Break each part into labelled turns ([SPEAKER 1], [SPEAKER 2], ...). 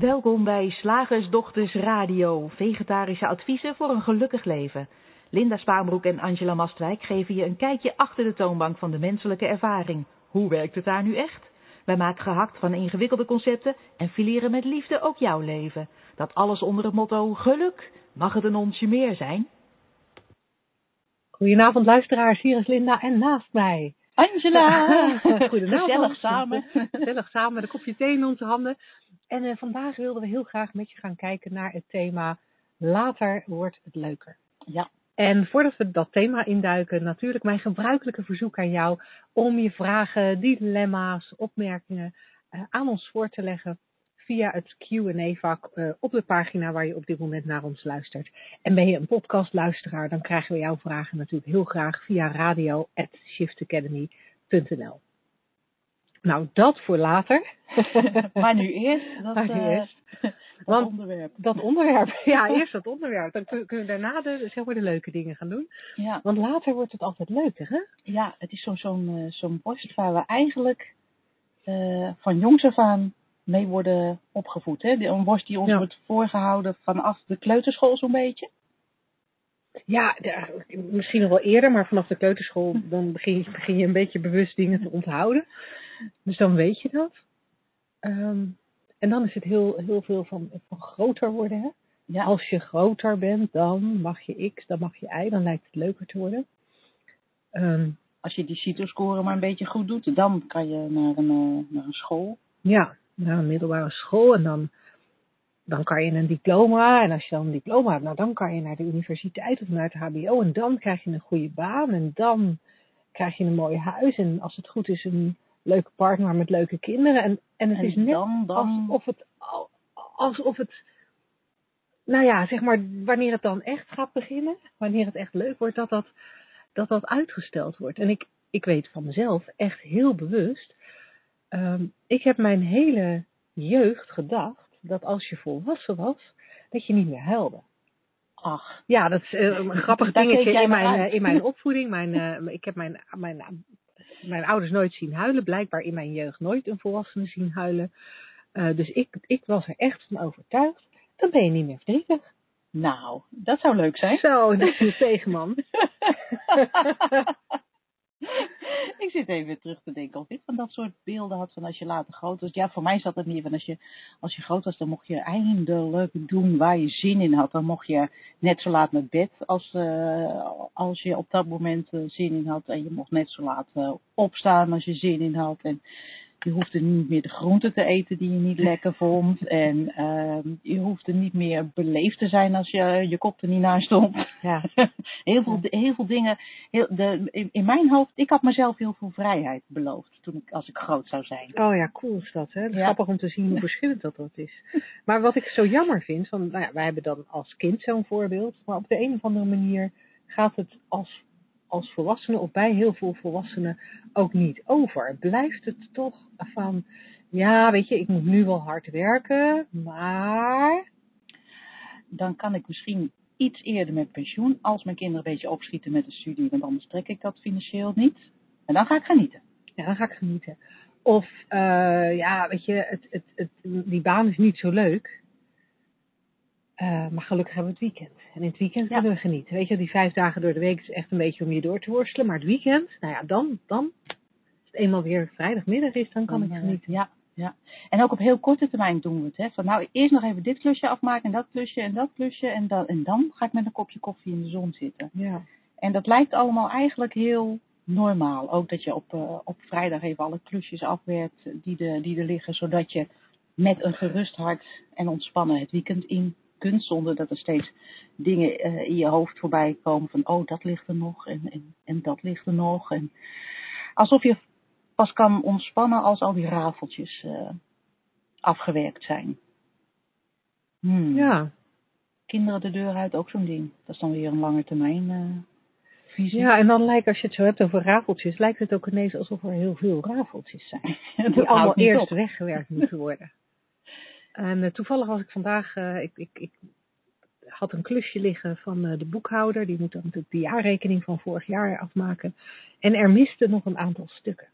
[SPEAKER 1] Welkom bij Slagersdochters Radio, vegetarische adviezen voor een gelukkig leven. Linda Spaanbroek en Angela Mastwijk geven je een kijkje achter de toonbank van de menselijke ervaring. Hoe werkt het daar nu echt? Wij maken gehakt van ingewikkelde concepten en fileren met liefde ook jouw leven. Dat alles onder het motto geluk. Mag het een onsje meer zijn?
[SPEAKER 2] Goedenavond luisteraars, hier is Linda en naast mij
[SPEAKER 1] Angela!
[SPEAKER 2] Goedenavond.
[SPEAKER 1] Gezellig samen.
[SPEAKER 2] Gezellig samen met een kopje thee in onze handen. En uh, vandaag wilden we heel graag met je gaan kijken naar het thema Later wordt het leuker.
[SPEAKER 1] Ja.
[SPEAKER 2] En voordat we dat thema induiken, natuurlijk mijn gebruikelijke verzoek aan jou om je vragen, dilemma's, opmerkingen uh, aan ons voor te leggen via het Q&A-vak uh, op de pagina waar je op dit moment naar ons luistert. En ben je een podcastluisteraar, dan krijgen we jouw vragen natuurlijk heel graag via radio@shiftacademy.nl. Nou, dat voor later.
[SPEAKER 1] maar nu eerst dat,
[SPEAKER 2] maar nu
[SPEAKER 1] uh,
[SPEAKER 2] eerst.
[SPEAKER 1] dat
[SPEAKER 2] Want
[SPEAKER 1] onderwerp.
[SPEAKER 2] Dat onderwerp, ja, eerst dat onderwerp. Dan kunnen we daarna de, zeg maar, de leuke dingen gaan doen.
[SPEAKER 1] Ja,
[SPEAKER 2] Want later wordt het altijd leuker, hè?
[SPEAKER 1] ja het is zo'n zo'n eh, zo'n borst waar we eigenlijk eh, van jongs af aan mee worden opgevoed. Hè? Een borst die ons
[SPEAKER 2] Ja.
[SPEAKER 1] wordt voorgehouden vanaf de kleuterschool zo'n beetje.
[SPEAKER 2] Ja, de- misschien nog wel eerder, maar vanaf de kleuterschool dan begin begin je een beetje bewust dingen te onthouden. Dus dan weet je dat. Ehm, en dan is het heel, heel veel van, van groter worden. Hè?
[SPEAKER 1] Ja,
[SPEAKER 2] Als je groter bent, dan mag je X, dan mag je Y, dan lijkt het leuker te worden. Ehm,
[SPEAKER 1] als je die CITO-score maar een beetje goed doet, dan kan je naar een, eh, naar een school.
[SPEAKER 2] ja, naar een middelbare school en dan, dan kan je een diploma. En als je dan een diploma hebt, nou, dan kan je naar de universiteit of naar het HBO. En dan krijg je een goede baan en dan krijg je een mooi huis. En als het goed is, een leuke partner met leuke kinderen. En, en het
[SPEAKER 1] En
[SPEAKER 2] is net
[SPEAKER 1] dan, dan
[SPEAKER 2] alsof het, al- alsof het, nou ja, zeg maar, wanneer het dan echt gaat beginnen, wanneer het echt leuk wordt, dat dat, dat, dat uitgesteld wordt. En ik, ik weet van mezelf echt heel bewust, ehm, ik heb mijn hele jeugd gedacht dat als je volwassen was, dat je niet meer huilde.
[SPEAKER 1] ach,
[SPEAKER 2] Ja, dat is eh, een grappig dingetje
[SPEAKER 1] jij
[SPEAKER 2] in mijn, eh, in mijn opvoeding. Mijn, eh, ik heb mijn, mijn, mijn ouders nooit zien huilen. Blijkbaar in mijn jeugd nooit een volwassene zien huilen. Eh, dus ik, ik was er echt van overtuigd. Dan ben je niet meer verdrietig.
[SPEAKER 1] nou, dat zou leuk zijn.
[SPEAKER 2] Zo, dat is de tegenman.
[SPEAKER 1] ik zit even terug te denken of ik van dat soort beelden had van als je later groot was. Ja, voor mij zat het niet van als je, als je groot was, dan mocht je eindelijk doen waar je zin in had. Dan mocht je net zo laat naar bed als, eh, als je op dat moment eh, zin in had. En je mocht net zo laat eh, opstaan als je zin in had. En je hoefde niet meer de groenten te eten die je niet lekker vond. En ehm, je hoefde niet meer beleefd te zijn als je je kop er niet naar stond.
[SPEAKER 2] Ja,
[SPEAKER 1] heel, veel, heel veel dingen. Heel, de, in, in mijn hoofd, ik had mezelf heel veel vrijheid beloofd toen ik, als ik groot zou zijn.
[SPEAKER 2] oh ja, cool is dat. Hè?
[SPEAKER 1] Ja.
[SPEAKER 2] Grappig om te zien hoe verschillend dat, dat is. Maar wat ik zo jammer vind, van, nou ja, wij hebben dan als kind zo'n voorbeeld. Maar op de een of andere manier gaat het als, als volwassene of bij heel veel volwassenen ook niet over. Blijft het toch van, ja weet je, ik moet nu wel hard werken, maar...
[SPEAKER 1] Dan kan ik misschien iets eerder met pensioen, als mijn kinderen een beetje opschieten met de studie, want anders trek ik dat financieel niet. En dan ga ik genieten.
[SPEAKER 2] Ja, dan ga ik genieten. Of, eh, ja, weet je, het, het, het, die baan is niet zo leuk. Eh, maar gelukkig hebben we het weekend. En in het weekend
[SPEAKER 1] Ja.
[SPEAKER 2] kunnen we genieten. Weet je, die vijf dagen door de week is echt een beetje om je door te worstelen. Maar het weekend, nou ja, dan, dan als het eenmaal weer vrijdagmiddag is, dan kan ik genieten.
[SPEAKER 1] Ja, ja. En ook op heel korte termijn doen we het. Hè. Van nou, eerst nog even dit klusje afmaken en dat klusje en dat klusje. En dan, en dan ga ik met een kopje koffie in de zon zitten.
[SPEAKER 2] Ja.
[SPEAKER 1] En dat lijkt allemaal eigenlijk heel normaal. Ook dat je op, eh, op vrijdag even alle klusjes afwerkt die, de, die er liggen. Zodat je met een gerust hart en ontspannen het weekend in kunt. Zonder dat er steeds dingen eh, in je hoofd voorbij komen van oh dat ligt er nog en, en, en dat ligt er nog. En alsof je pas kan ontspannen als al die rafeltjes eh, afgewerkt zijn. Hmm.
[SPEAKER 2] Ja.
[SPEAKER 1] Kinderen de deur uit, ook zo'n ding. Dat is dan weer een lange termijn eh, visie.
[SPEAKER 2] ja, en dan lijkt, als je het zo hebt over rafeltjes, lijkt het ook ineens alsof er heel veel rafeltjes zijn. die allemaal eerst
[SPEAKER 1] op.
[SPEAKER 2] weggewerkt moeten worden. En eh, toevallig was ik vandaag, eh, ik, ik, ik had een klusje liggen van eh, de boekhouder. Die moet dan natuurlijk de jaarrekening van vorig jaar afmaken. En er miste nog een aantal stukken.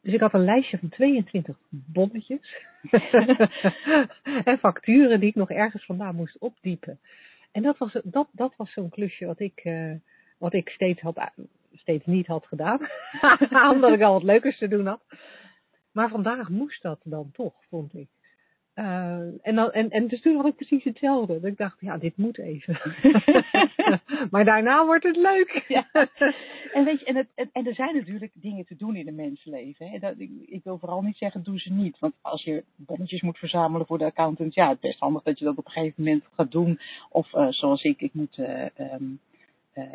[SPEAKER 2] dus ik had een lijstje van 22 bonnetjes. en facturen die ik nog ergens vandaan moest opdiepen. En dat was, dat, dat was zo'n klusje wat ik, uh, wat ik steeds, had, steeds niet had gedaan. Omdat ik al wat leukers te doen had. Maar vandaag moest dat dan toch, vond ik. Uh, en, dan, en, en dus toen had ik precies hetzelfde. Dat ik dacht, ja, dit moet even. maar daarna wordt het leuk. ja.
[SPEAKER 1] En weet je, en, het, en, er zijn natuurlijk dingen te doen in een mensenleven. Hè. Dat, ik, ik, wil vooral niet zeggen, doe ze niet. Want als je bonnetjes moet verzamelen voor de accountant, ja, het is best handig dat je dat op een gegeven moment gaat doen. Of uh, zoals ik, ik moet uh, um, uh,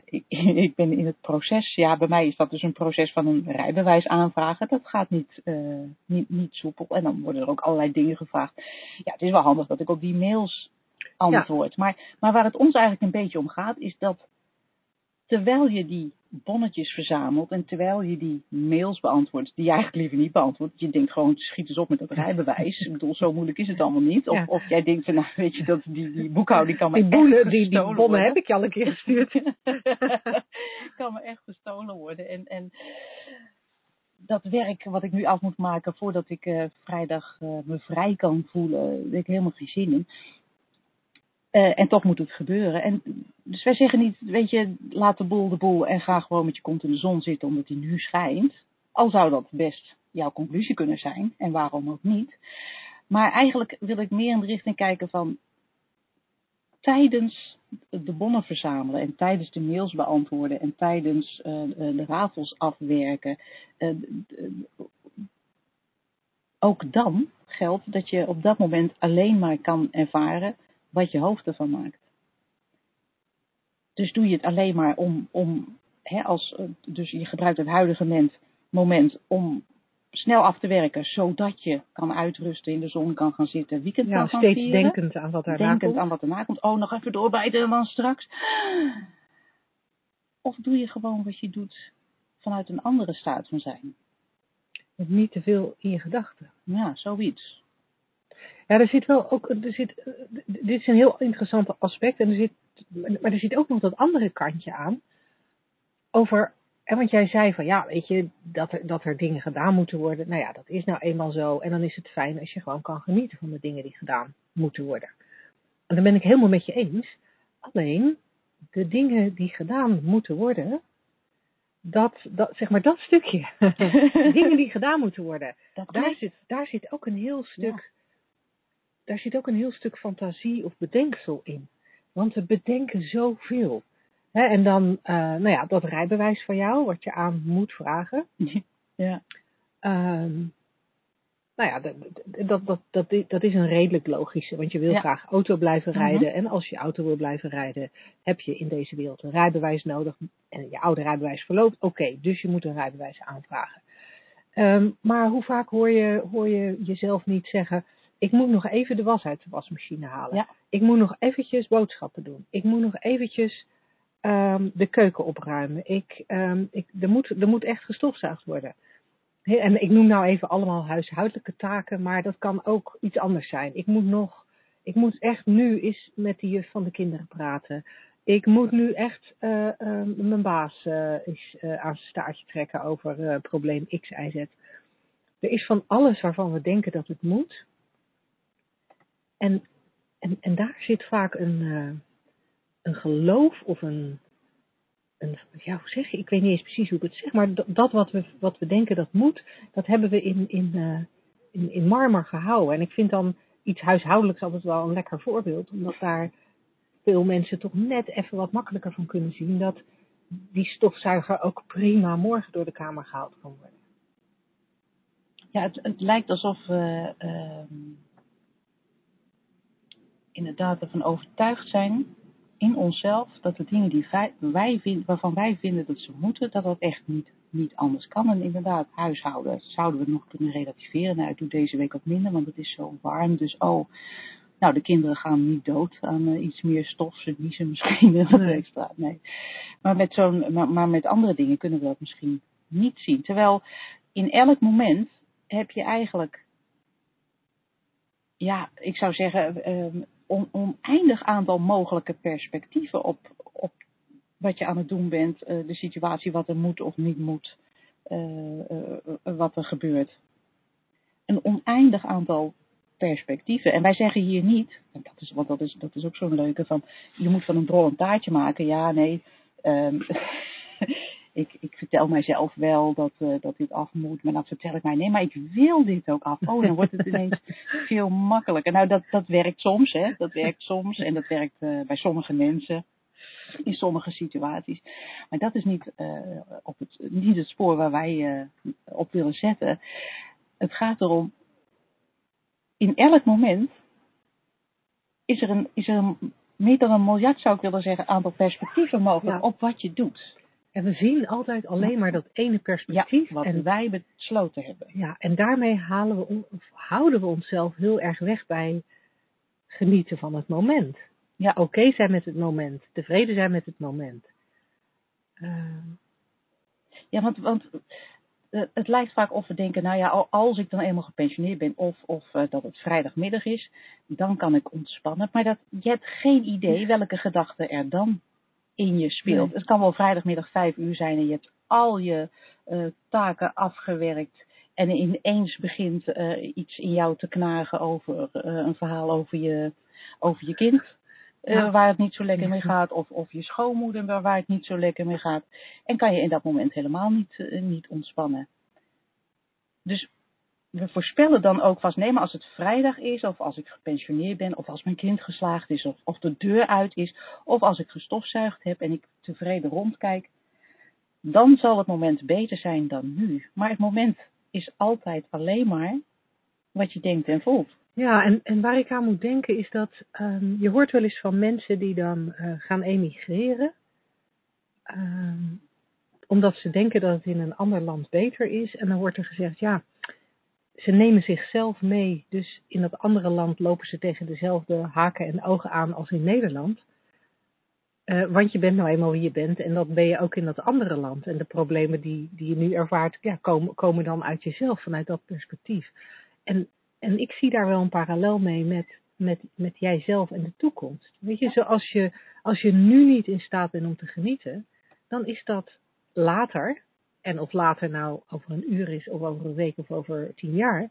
[SPEAKER 1] ik, ik, ben in het proces, ja, bij mij is dat dus een proces van een rijbewijs aanvragen. Dat gaat niet, uh, niet, niet soepel. En dan worden er ook allerlei dingen gevraagd. Ja, het is wel handig dat ik op die mails antwoord. Ja. Maar, maar waar het ons eigenlijk een beetje om gaat, is dat terwijl je die bonnetjes verzamelt en terwijl je die mails beantwoordt, die je eigenlijk liever niet beantwoordt, je denkt gewoon, schiet eens op met dat rijbewijs. Ik bedoel, zo moeilijk is het allemaal niet. Of, ja. of jij denkt van, nou weet je, dat die, die boekhouding kan me
[SPEAKER 2] die
[SPEAKER 1] boelen,
[SPEAKER 2] die, die bonnen heb ik je al een keer gestuurd.
[SPEAKER 1] kan me echt gestolen worden. En, en dat werk wat ik nu af moet maken voordat ik uh, vrijdag uh, me vrij kan voelen, daar heb ik helemaal geen zin in. Uh, en toch moet het gebeuren. En, dus wij zeggen niet, weet je, laat de boel de boel en ga gewoon met je kont in de zon zitten omdat die nu schijnt. Al zou dat best jouw conclusie kunnen zijn, en waarom ook niet. Maar eigenlijk wil ik meer in de richting kijken van tijdens de bonnen verzamelen en tijdens de mails beantwoorden en tijdens uh, de rafels afwerken. Ook dan geldt dat je op dat moment alleen maar kan ervaren wat je hoofd ervan maakt. Dus doe je het alleen maar om, om hè, als, dus je gebruikt het huidige moment, moment om snel af te werken, zodat je kan uitrusten, in de zon kan gaan zitten, weekend
[SPEAKER 2] ja,
[SPEAKER 1] kan gaan
[SPEAKER 2] steeds
[SPEAKER 1] vieren.
[SPEAKER 2] denkend aan wat daarna
[SPEAKER 1] Denkend
[SPEAKER 2] komt.
[SPEAKER 1] aan wat erna komt. Oh, nog even doorbijten en dan straks. Of doe je gewoon wat je doet vanuit een andere staat van zijn.
[SPEAKER 2] Met niet te veel in je gedachten.
[SPEAKER 1] Ja, zoiets.
[SPEAKER 2] Ja, er zit wel ook, er zit, dit is een heel interessant aspect. En er zit, maar er zit ook nog dat andere kantje aan. Over, en want jij zei van ja, weet je, dat er, dat er dingen gedaan moeten worden. Nou ja, dat is nou eenmaal zo. En dan is het fijn als je gewoon kan genieten van de dingen die gedaan moeten worden. En dan ben ik helemaal met je eens. Alleen, de dingen die gedaan moeten worden, dat, dat, zeg maar dat stukje, dingen die gedaan moeten worden,
[SPEAKER 1] Dat
[SPEAKER 2] daar zit, daar zit ook een heel stuk, daar zit ook een heel stuk fantasie of bedenksel in. Want we bedenken zoveel. Hè, en dan, eh, nou ja, dat rijbewijs van jou, wat je aan moet vragen.
[SPEAKER 1] Ja.
[SPEAKER 2] Ehm, nou ja, dat, dat, dat, dat, dat is een redelijk logische, want je wil
[SPEAKER 1] Ja.
[SPEAKER 2] graag auto blijven
[SPEAKER 1] Mhm.
[SPEAKER 2] rijden. En als je auto wil blijven rijden, heb je in deze wereld een rijbewijs nodig. En je oude rijbewijs verloopt, oké, dus je moet een rijbewijs aanvragen. Ehm, maar hoe vaak hoor je, hoor je jezelf niet zeggen, ik moet nog even de was uit de wasmachine halen.
[SPEAKER 1] Ja.
[SPEAKER 2] Ik moet nog eventjes boodschappen doen. Ik moet nog eventjes ehm, de keuken opruimen. Ik, ehm, ik, er, moet, er moet echt gestofzuigd worden. He, en ik noem nou even allemaal huishoudelijke taken, maar dat kan ook iets anders zijn. Ik moet nog, ik moet echt nu eens met de juf van de kinderen praten. Ik moet nu echt eh, eh, mijn baas eh, eens eh, aan zijn staartje trekken over probleem X, Y, Z. Er is van alles waarvan we denken dat het moet. En, en, en daar zit vaak een, eh, een geloof of een, een, ja, hoe zeg je, ik weet niet eens precies hoe ik het zeg, maar dat, wat, we, wat we denken dat moet, dat hebben we in, in, eh, in, in marmer gehouden. En ik vind dan iets huishoudelijks altijd wel een lekker voorbeeld, omdat daar veel mensen toch net even wat makkelijker van kunnen zien dat die stofzuiger ook prima morgen door de kamer gehaald kan worden.
[SPEAKER 1] Ja, het, het lijkt alsof we ehm, inderdaad ervan overtuigd zijn in onszelf dat de dingen die wij, vinden, waarvan wij vinden dat ze moeten, dat dat echt niet, niet anders kan. En inderdaad, huishouden zouden we nog kunnen relativeren. Nou, ik doe deze week wat minder, want het is zo warm. Dus oh, nou, de kinderen gaan niet dood aan eh, iets meer stof. Ze niezen misschien extra. Nee. Maar met, zo'n, maar, maar met andere dingen kunnen we dat misschien niet zien. Terwijl in elk moment heb je eigenlijk, ja, ik zou zeggen, ehm, on, oneindig aantal mogelijke perspectieven op, op wat je aan het doen bent, eh, de situatie wat er moet of niet moet. eh, eh, wat er gebeurt. Een oneindig aantal perspectieven. En wij zeggen hier niet, en dat is, want dat is, dat is ook zo'n leuke, van je moet van een drol een taartje maken. Ja, nee. ehm, ik, ik vertel mijzelf wel dat, eh, dat dit af moet, maar dan vertel ik mij, nee, maar ik wil dit ook af. Oh, dan wordt het ineens veel makkelijker. Nou, dat, dat werkt soms, hè. Dat werkt soms en dat werkt eh, bij sommige mensen in sommige situaties. Maar dat is niet, eh, op het, niet het spoor waar wij op willen zetten. Het gaat erom, in elk moment is er, een, is er een, meer dan een miljard, zou ik willen zeggen, aantal perspectieven mogelijk
[SPEAKER 2] Ja.
[SPEAKER 1] op wat je doet.
[SPEAKER 2] En we zien altijd alleen maar dat ene
[SPEAKER 1] Ja,
[SPEAKER 2] perspectief.
[SPEAKER 1] wat
[SPEAKER 2] en,
[SPEAKER 1] wij besloten hebben.
[SPEAKER 2] ja, en daarmee halen we, on- houden we onszelf heel erg weg bij genieten van het moment.
[SPEAKER 1] Ja.
[SPEAKER 2] Oké zijn met het moment. Tevreden zijn met het moment. Ehm,
[SPEAKER 1] Ja, want, want eh, het lijkt vaak of we denken, nou ja, al- als ik dan eenmaal gepensioneerd ben of, of eh, dat het vrijdagmiddag is, dan kan ik ontspannen. Maar dat, je hebt geen idee welke gedachte er dan in je speelt.
[SPEAKER 2] Nee.
[SPEAKER 1] Het kan wel vrijdagmiddag vijf uur zijn en je hebt al je eh, taken afgewerkt. En ineens begint eh, iets in jou te knagen over eh, een verhaal over je, over je kind.
[SPEAKER 2] Ja.
[SPEAKER 1] Waar het niet zo lekker mee gaat. Of, of je schoonmoeder waar, waar het niet zo lekker mee gaat. En kan je in dat moment helemaal niet, niet ontspannen. Dus we voorspellen dan ook vast, nee, maar als het vrijdag is, of als ik gepensioneerd ben, of als mijn kind geslaagd is, of, of de deur uit is, of als ik gestofzuigd heb en ik tevreden rondkijk, dan zal het moment beter zijn dan nu. Maar het moment is altijd alleen maar wat je denkt en voelt.
[SPEAKER 2] Ja, en, en waar ik aan moet denken is dat ehm, je hoort wel eens van mensen die dan eh, gaan emigreren. ehm, omdat ze denken dat het in een ander land beter is. En dan wordt er gezegd, ja, ze nemen zichzelf mee. Dus in dat andere land lopen ze tegen dezelfde haken en ogen aan als in Nederland. Eh, want je bent nou eenmaal wie je bent en dat ben je ook in dat andere land. En de problemen die, die je nu ervaart, ja, komen, komen dan uit jezelf, vanuit dat perspectief. En, en ik zie daar wel een parallel mee met, met, met jijzelf en de toekomst. Weet je, zoals je, als je nu niet in staat bent om te genieten, dan is dat later, en of later nou over een uur is, of over een week of over tien jaar,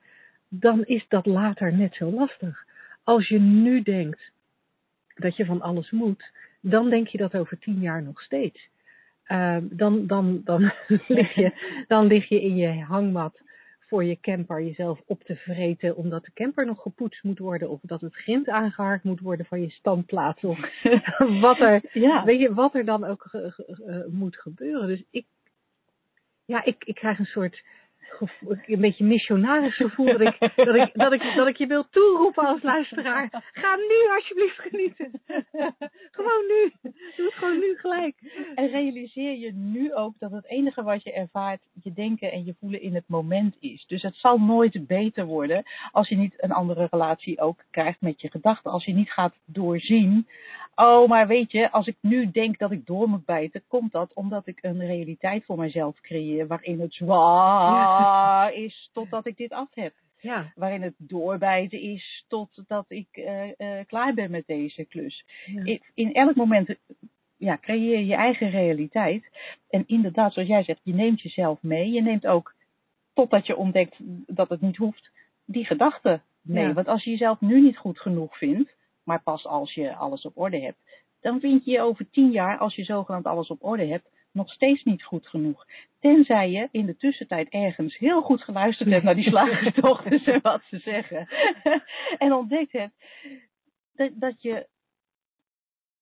[SPEAKER 2] dan is dat later net zo lastig. Als je nu denkt dat je van alles moet, dan denk je dat over tien jaar nog steeds. Ehm, dan, dan, dan, lig je, dan lig je in je hangmat voor je camper jezelf op te vreten omdat de camper nog gepoetst moet worden of dat het grind aangehaakt moet worden van je standplaats of wat er,
[SPEAKER 1] Ja,
[SPEAKER 2] weet je, wat er dan ook ge- ge- eh, moet gebeuren. Dus ik, ja, ik, ik krijg een soort een beetje missionaris gevoel dat ik, dat, ik, dat, ik, dat ik je wil toeroepen als luisteraar. Ga nu alsjeblieft genieten. gewoon nu. Doe het gewoon nu gelijk.
[SPEAKER 1] En realiseer je nu ook dat het enige wat je ervaart, je denken en je voelen in het moment is. Dus het zal nooit beter worden als je niet een andere relatie ook krijgt met je gedachten. Als je niet gaat doorzien. Oh, maar weet je, als ik nu denk dat ik door moet bijten, komt dat omdat ik een realiteit voor mezelf creëer waarin het zwaar is totdat ik dit af heb.
[SPEAKER 2] Ja.
[SPEAKER 1] Waarin het doorbijten is totdat ik eh, eh, klaar ben met deze klus.
[SPEAKER 2] ja.
[SPEAKER 1] in, in elk moment ja, creëer je je eigen realiteit. En inderdaad, zoals jij zegt, je neemt jezelf mee. Je neemt ook, totdat je ontdekt dat het niet hoeft, die gedachten mee.
[SPEAKER 2] Ja.
[SPEAKER 1] Want als je jezelf nu niet goed genoeg vindt, maar pas als je alles op orde hebt, dan vind je je over tien jaar, als je zogenaamd alles op orde hebt, nog steeds niet goed genoeg. Tenzij je in de tussentijd ergens heel goed geluisterd hebt naar die slagersdochters en wat ze zeggen. en ontdekt hebt dat, dat je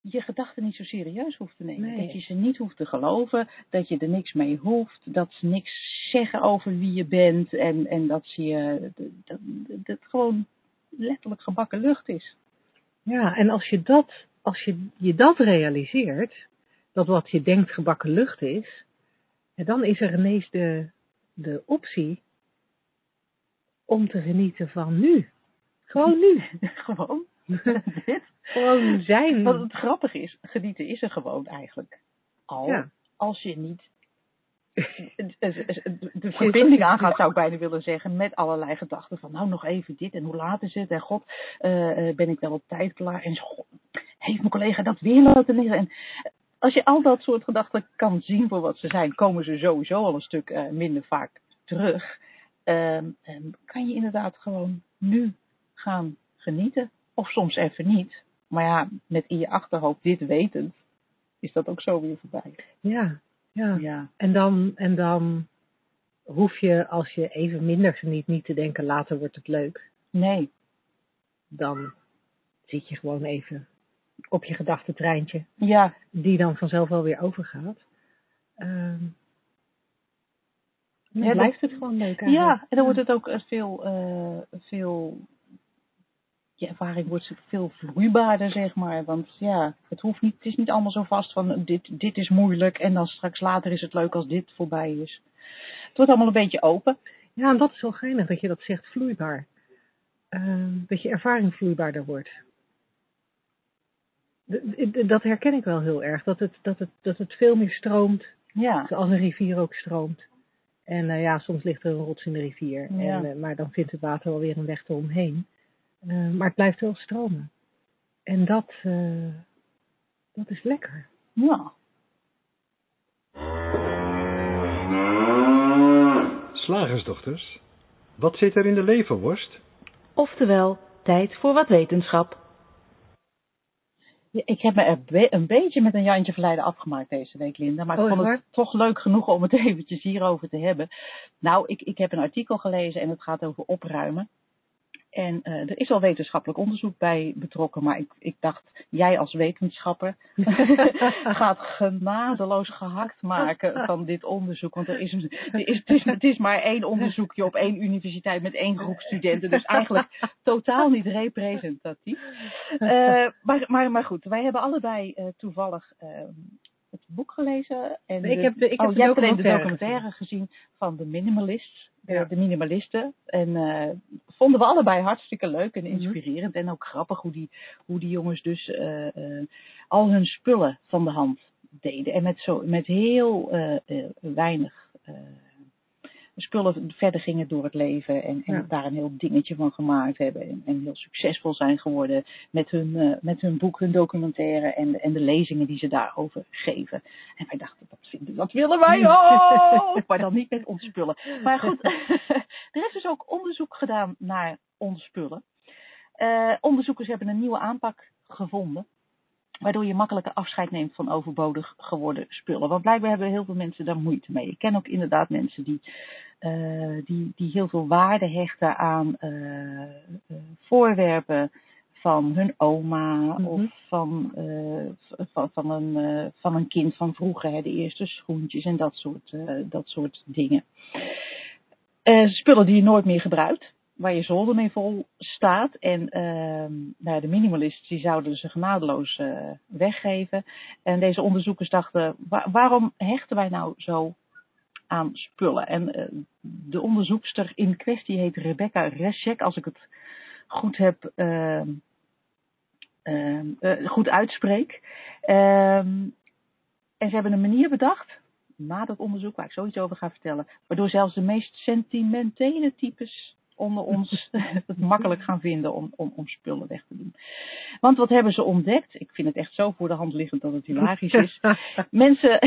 [SPEAKER 1] je gedachten niet zo serieus hoeft te nemen.
[SPEAKER 2] Nee.
[SPEAKER 1] Dat je ze niet hoeft te geloven, dat je er niks mee hoeft, dat ze niks zeggen over wie je bent en, en dat ze je, dat, dat, gewoon letterlijk gebakken lucht is.
[SPEAKER 2] Ja, en als je dat, als je, je dat realiseert, dat wat je denkt gebakken lucht is, ja, dan is er ineens de, de optie om te genieten van nu. Gewoon nu.
[SPEAKER 1] gewoon. dit.
[SPEAKER 2] Gewoon zijn.
[SPEAKER 1] Wat het grappige is, genieten is er gewoon eigenlijk. Al
[SPEAKER 2] Ja.
[SPEAKER 1] als je niet de verbinding aangaat, zou ik bijna willen zeggen, met allerlei gedachten van nou nog even dit en hoe laat is het en god, eh, eh, ben ik wel op tijd klaar en heeft mijn collega dat weer laten liggen. En als je al dat soort gedachten kan zien voor wat ze zijn, komen ze sowieso al een stuk eh, minder vaak terug. Ehm, en kan je inderdaad gewoon nu gaan genieten. Of soms even niet. Maar ja, met in je achterhoofd dit wetend, is dat ook zo weer voorbij.
[SPEAKER 2] Ja, ja.
[SPEAKER 1] Ja,
[SPEAKER 2] En dan, en dan hoef je, als je even minder geniet, niet te denken, later wordt het leuk.
[SPEAKER 1] nee.
[SPEAKER 2] Dan zit je gewoon even op je gedachtentreintje,
[SPEAKER 1] Ja,
[SPEAKER 2] die dan vanzelf wel weer overgaat. Ehm dan
[SPEAKER 1] Ja, dat-
[SPEAKER 2] blijft het gewoon leuk
[SPEAKER 1] ja,
[SPEAKER 2] eigenlijk.
[SPEAKER 1] en dan wordt het ook eh, veel, eh, veel, je ervaring wordt veel vloeibaarder, zeg maar. Want ja, het hoeft niet, het is niet allemaal zo vast van dit, dit is moeilijk en dan straks later is het leuk als dit voorbij is. Het wordt allemaal een beetje open.
[SPEAKER 2] Ja, en dat is wel geinig dat je dat zegt, vloeibaar. Ehm, dat je ervaring vloeibaarder wordt. Dat herken ik wel heel erg. Dat het, dat het, dat het veel meer stroomt
[SPEAKER 1] Ja,
[SPEAKER 2] zoals een rivier ook stroomt. En eh, ja, soms ligt er een rots in de rivier.
[SPEAKER 1] Ja.
[SPEAKER 2] En, eh, maar dan vindt het water wel weer een weg eromheen. Eh, maar het blijft wel stromen. En dat, eh, dat is lekker.
[SPEAKER 1] ja.
[SPEAKER 3] Slagersdochters, wat zit er in de leverworst?
[SPEAKER 4] Oftewel, tijd voor wat wetenschap.
[SPEAKER 1] Ik heb me er be- een beetje met een Jantje Verleiden afgemaakt deze week, Linda. Maar ik vond het toch leuk genoeg om het eventjes hierover te hebben. Nou, ik, ik heb een artikel gelezen en het gaat over opruimen. En eh, er is al wetenschappelijk onderzoek bij betrokken, maar ik, ik dacht, jij als wetenschapper gaat genadeloos gehakt maken van dit onderzoek. Want er is, er is, het, is, maar één onderzoekje op één universiteit met één groep studenten. Dus eigenlijk totaal niet representatief. Eh, maar, maar, maar goed, wij hebben allebei eh, toevallig eh, het boek gelezen. En
[SPEAKER 2] Ik heb de- ik heb
[SPEAKER 1] oh,
[SPEAKER 2] de
[SPEAKER 1] de
[SPEAKER 2] documentaire
[SPEAKER 1] gezien van de minimalists. de-
[SPEAKER 2] Ja.
[SPEAKER 1] De minimalisten. En eh, vonden we allebei hartstikke leuk en
[SPEAKER 2] Mhm.
[SPEAKER 1] inspirerend. En ook grappig hoe die, hoe die jongens dus eh, eh, al hun spullen van de hand deden. En met, zo, met heel weinig spullen verder gingen door het leven. En, en
[SPEAKER 2] Ja.
[SPEAKER 1] daar een heel dingetje van gemaakt hebben. En, en heel succesvol zijn geworden met hun, eh, met hun boek, hun documentaire en, de- en de lezingen die ze daarover geven. En wij dachten, dat, vinden, dat willen wij ook! maar dan niet met onze spullen. Maar goed, er is dus ook onderzoek gedaan naar onze spullen. Eh, onderzoekers hebben een nieuwe aanpak gevonden. Waardoor je makkelijker afscheid neemt van overbodig geworden spullen. Want blijkbaar hebben heel veel mensen daar moeite mee. Ik ken ook inderdaad mensen die, eh, die, die heel veel waarde hechten aan eh, eh, voorwerpen van hun oma
[SPEAKER 2] Mhm.
[SPEAKER 1] of van, van, van, een, van een kind van vroeger. Hè, de eerste schoentjes en dat soort, dat soort dingen. Spullen die je nooit meer gebruikt waar je zolder mee vol staat. En ehm nou, de minimalists die zouden ze genadeloos eh, weggeven. En deze onderzoekers dachten, wa- waarom hechten wij nou zo aan spullen? En eh, de onderzoekster in kwestie heet Rebecca Reschek, als ik het goed heb... ehm, ehm, eh, goed uitspreek. En ze hebben een manier bedacht, na dat onderzoek waar ik zoiets over ga vertellen, waardoor zelfs de meest sentimentele types onder ons het makkelijk gaan vinden om, om, om spullen weg te doen. Want wat hebben ze ontdekt? Ik vind het echt zo voor de hand liggend dat het hilarisch is. Mensen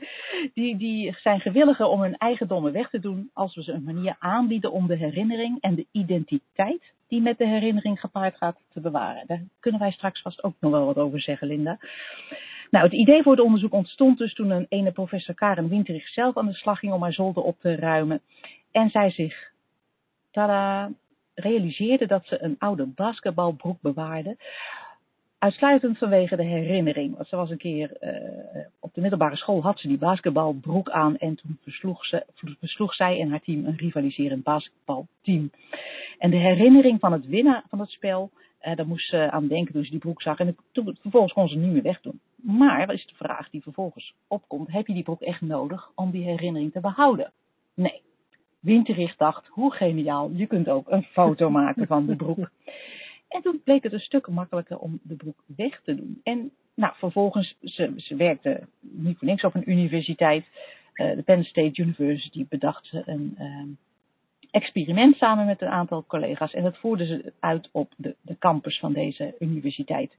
[SPEAKER 1] die, die zijn gewilliger om hun eigendommen weg te doen als we ze een manier aanbieden om de herinnering en de identiteit die met de herinnering gepaard gaat te bewaren. Daar kunnen wij straks vast ook nog wel wat over zeggen, Linda. Nou, het idee voor het onderzoek ontstond dus toen een ene professor Karen Winterich zelf aan de slag ging om haar zolder op te ruimen. En zij zich, tada, realiseerde dat ze een oude basketbalbroek bewaarde. Uitsluitend vanwege de herinnering. Want ze was een keer eh, op de middelbare school had ze die basketbalbroek aan. En toen versloeg, ze, versloeg zij en haar team een rivaliserend basketbalteam. En de herinnering van het winnen van het spel, eh, daar moest ze aan denken toen ze die broek zag. En toen, vervolgens kon ze niet meer wegdoen. Maar, wat is de vraag die vervolgens opkomt, heb je die broek echt nodig om die herinnering te behouden? Nee. Winterich dacht, hoe geniaal, je kunt ook een foto maken van de broek. En toen bleek het een stuk makkelijker om de broek weg te doen. En nou, vervolgens, ze, ze werkte niet voor niks op een universiteit. Uh, de Penn State University bedacht ze een, uh, experiment samen met een aantal collega's. En dat voerden ze uit op de, de campus van deze universiteit.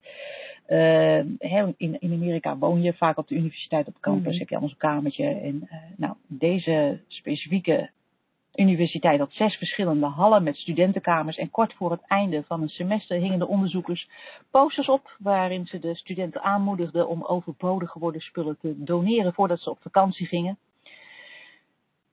[SPEAKER 1] Uh, in, in Amerika woon je vaak op de universiteit op campus,
[SPEAKER 2] Mhm.
[SPEAKER 1] heb je allemaal zo'n kamertje. En uh, nou, deze specifieke universiteit had zes verschillende hallen met studentenkamers. En kort voor het einde van een semester hingen de onderzoekers posters op waarin ze de studenten aanmoedigden om overbodig geworden spullen te doneren voordat ze op vakantie gingen.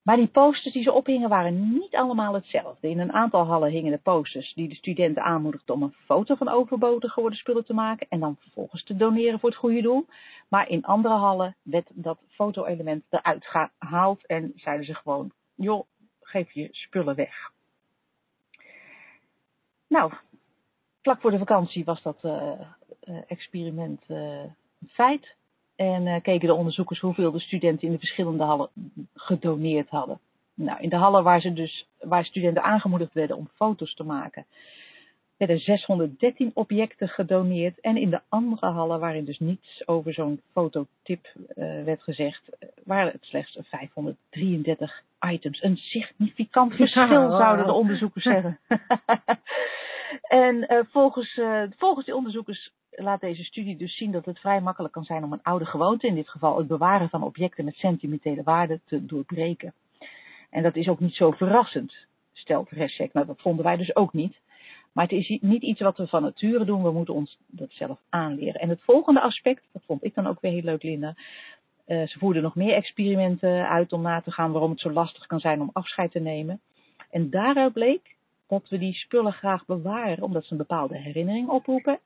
[SPEAKER 1] Maar die posters die ze ophingen waren niet allemaal hetzelfde. In een aantal hallen hingen de posters die de studenten aanmoedigden om een foto van overbodig geworden spullen te maken en dan vervolgens te doneren voor het goede doel. Maar in andere hallen werd dat foto-element eruit gehaald en zeiden ze gewoon, joh, geef je spullen weg. Nou, vlak voor de vakantie was dat uh, uh, experiment een feit. En keken de onderzoekers hoeveel de studenten in de verschillende hallen gedoneerd hadden. Nou, in de hallen waar, ze dus, waar studenten aangemoedigd werden om foto's te maken, werden 613 objecten gedoneerd. En in de andere hallen, waarin dus niets over zo'n fototip werd gezegd, waren het slechts 533 items. Een significant verschil, zouden de onderzoekers zeggen. en uh, volgens, uh, volgens die onderzoekers laat deze studie dus zien dat het vrij makkelijk kan zijn om een oude gewoonte, in dit geval het bewaren van objecten met sentimentele waarde, te doorbreken. En dat is ook niet zo verrassend, stelt Resek. Nou, dat vonden wij dus ook niet. Maar het is niet iets wat we van nature doen, we moeten ons dat zelf aanleren. En het volgende aspect, dat vond ik dan ook weer heel leuk, Linda. Uh, ze voerden nog meer experimenten uit om na te gaan waarom het zo lastig kan zijn om afscheid te nemen. En daaruit bleek dat we die spullen graag bewaren, omdat ze een bepaalde herinnering oproepen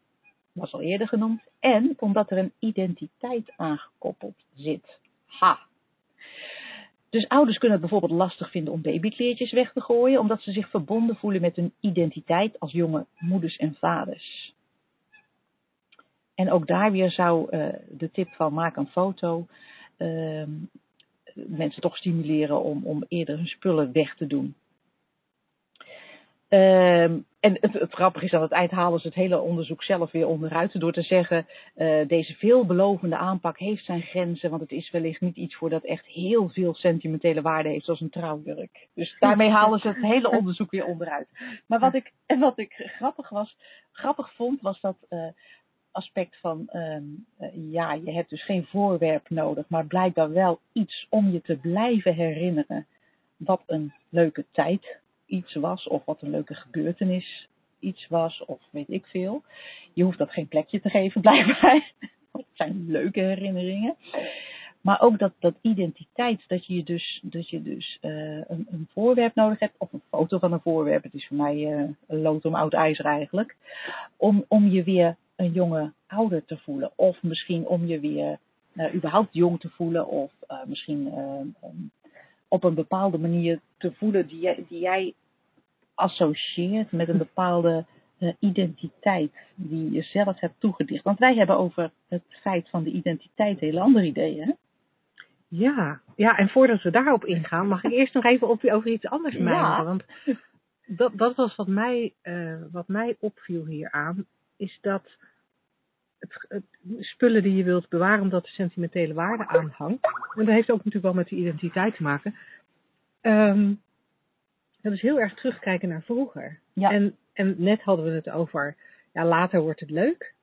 [SPEAKER 1] was al eerder genoemd, en omdat er een identiteit aangekoppeld zit. Ha! Dus ouders kunnen het bijvoorbeeld lastig vinden om babykleertjes weg te gooien, omdat ze zich verbonden voelen met hun identiteit als jonge moeders en vaders. En ook daar weer zou uh, de tip van maak een foto uh, mensen toch stimuleren om, om eerder hun spullen weg te doen. Um, en het, grappige is aan het eind halen ze het hele onderzoek zelf weer onderuit door te zeggen, uh, deze veelbelovende aanpak heeft zijn grenzen, want het is wellicht niet iets voor dat echt heel veel sentimentele waarde heeft, zoals een trouwjurk. Dus daarmee halen ze het hele onderzoek weer onderuit. Maar wat ik, wat ik grappig was, grappig vond, was dat uh, aspect van, um, uh, ja, je hebt dus geen voorwerp nodig, maar blijkbaar wel iets om je te blijven herinneren wat een leuke tijd iets was, of wat een leuke gebeurtenis iets was, of weet ik veel. Je hoeft dat geen plekje te geven, blijkbaar. Het zijn leuke herinneringen. Maar ook dat, dat identiteit, dat je dus, dat je dus uh, een, een voorwerp nodig hebt, of een foto van een voorwerp. Het is voor mij uh, een lood om oud ijzer eigenlijk. Om, om je weer een jonge ouder te voelen. Of misschien om je weer uh, überhaupt jong te voelen. Of misschien um, op een bepaalde manier te voelen die jij, die jij associeert met een bepaalde identiteit die je zelf hebt toegedicht. Want wij hebben over het feit van de identiteit hele andere ideeën. Hè?
[SPEAKER 2] Ja, ja, en voordat we daarop ingaan, mag ik eerst nog even op, over iets anders
[SPEAKER 1] Ja.
[SPEAKER 2] mijmeren. Want dat, dat was wat mij, uh, wat mij opviel hieraan, is dat het, het, spullen die je wilt bewaren omdat er sentimentele waarde aan hangt, en dat heeft ook natuurlijk wel met de identiteit te maken, um, dat is heel erg terugkijken naar vroeger.
[SPEAKER 1] Ja.
[SPEAKER 2] En, en net hadden we het over, ja, later wordt het leuk.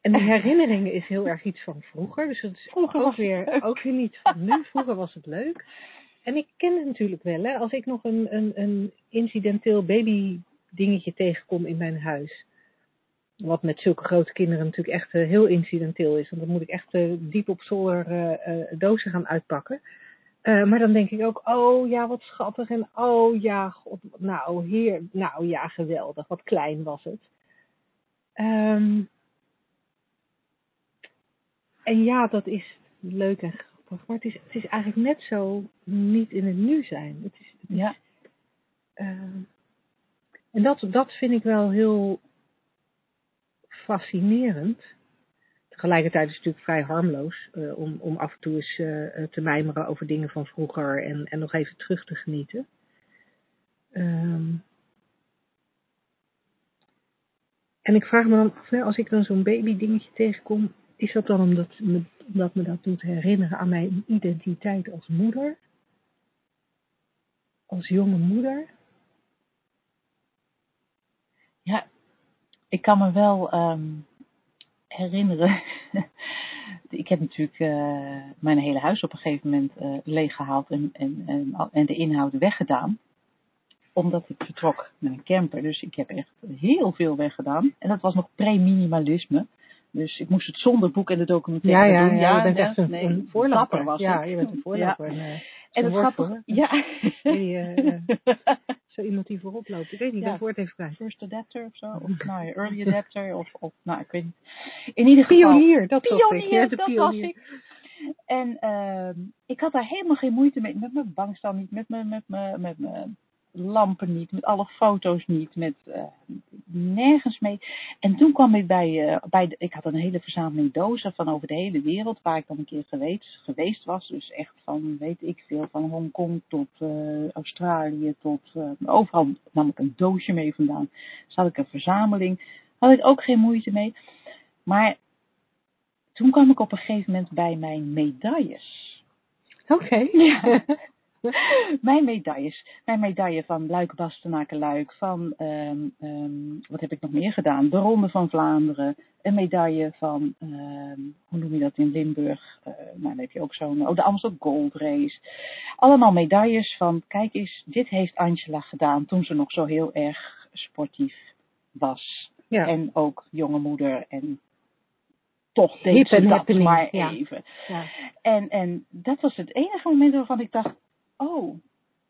[SPEAKER 2] En die herinneringen is heel erg iets van vroeger. Dus dat is
[SPEAKER 1] Vroeger
[SPEAKER 2] ook weer,
[SPEAKER 1] leuk.
[SPEAKER 2] ook weer niet van nu. Vroeger was het leuk. En ik ken het natuurlijk wel. Hè, als ik nog een, een, een incidenteel baby dingetje tegenkom in mijn huis. Wat met zulke grote kinderen natuurlijk echt uh, heel incidenteel is. Want dan moet ik echt uh, diep op zolder uh, dozen gaan uitpakken. Uh, maar dan denk ik ook, oh ja, wat schattig. En oh ja, god, nou, hier, nou ja, geweldig. Wat klein was het. Um, en ja, dat is leuk en grappig. Maar het is, het is eigenlijk net zo niet in het nu zijn. Het is, het is,
[SPEAKER 1] Ja.
[SPEAKER 2] uh, en dat, dat vind ik wel heel fascinerend. Tegelijkertijd is het natuurlijk vrij harmloos uh, om, om af en toe eens uh, te mijmeren over dingen van vroeger en, en nog even terug te genieten. Um, en ik vraag me dan af, als ik dan zo'n baby dingetje tegenkom, is dat dan omdat omdat me dat doet herinneren aan mijn identiteit als moeder? als jonge moeder?
[SPEAKER 1] Ja, ik kan me wel ehm, herinneren. ik heb natuurlijk eh, mijn hele huis op een gegeven moment uh, leeggehaald en, en, en, en de inhoud weggedaan. Omdat ik vertrok met een camper. Dus ik heb echt heel veel weggedaan. En dat was nog pre-minimalisme. Dus ik moest het zonder boek en de documentaire
[SPEAKER 2] ja, ja,
[SPEAKER 1] doen.
[SPEAKER 2] Ja, je bent echt een,
[SPEAKER 1] nee,
[SPEAKER 2] een voorloper.
[SPEAKER 1] was
[SPEAKER 2] ja,
[SPEAKER 1] ik.
[SPEAKER 2] je bent een.
[SPEAKER 1] Ja.
[SPEAKER 2] Uh,
[SPEAKER 1] En het grappige, ja.
[SPEAKER 2] Die, uh, zo iemand die voorop loopt. Ik weet niet,
[SPEAKER 1] Ja.
[SPEAKER 2] dat woord even kwijt.
[SPEAKER 1] First adapter of zo. Of nou ja, early adapter. Of, of nou, ik weet niet. In ieder geval.
[SPEAKER 2] Pionier, dat zocht ik.
[SPEAKER 1] Pionier,
[SPEAKER 2] Ja, de
[SPEAKER 1] dat
[SPEAKER 2] pionier.
[SPEAKER 1] was ik. En ehm, ik had daar helemaal geen moeite mee. Met mijn bankstel niet, met mijn, met mijn, met mijn lampen niet, met alle foto's niet, met eh, nergens mee. En toen kwam ik bij, eh, bij de, ik had een hele verzameling dozen van over de hele wereld, waar ik dan een keer geweest, geweest was. Dus echt van, weet ik veel, van Hongkong tot eh, Australië, tot overal nam ik een doosje mee vandaan. Dus had ik een verzameling, had ik ook geen moeite mee. Maar toen kwam ik op een gegeven moment bij mijn medailles.
[SPEAKER 2] Oké.
[SPEAKER 1] Ja. mijn medailles. Mijn medaille van Luik Bastenaken Luik. Van, ehm, ehm, wat heb ik nog meer gedaan? De Ronde van Vlaanderen. Een medaille van, ehm, hoe noem je dat in Limburg? Eh, nou, dan heb je ook zo'n, oh, de Amstel Gold Race. Allemaal medailles van, kijk eens, dit heeft Angela gedaan toen ze nog zo heel erg sportief was.
[SPEAKER 2] Ja.
[SPEAKER 1] En ook jonge moeder en toch deed ze dat maar
[SPEAKER 2] ja.
[SPEAKER 1] even.
[SPEAKER 2] ja.
[SPEAKER 1] En, en dat was het enige moment waarvan ik dacht, oh,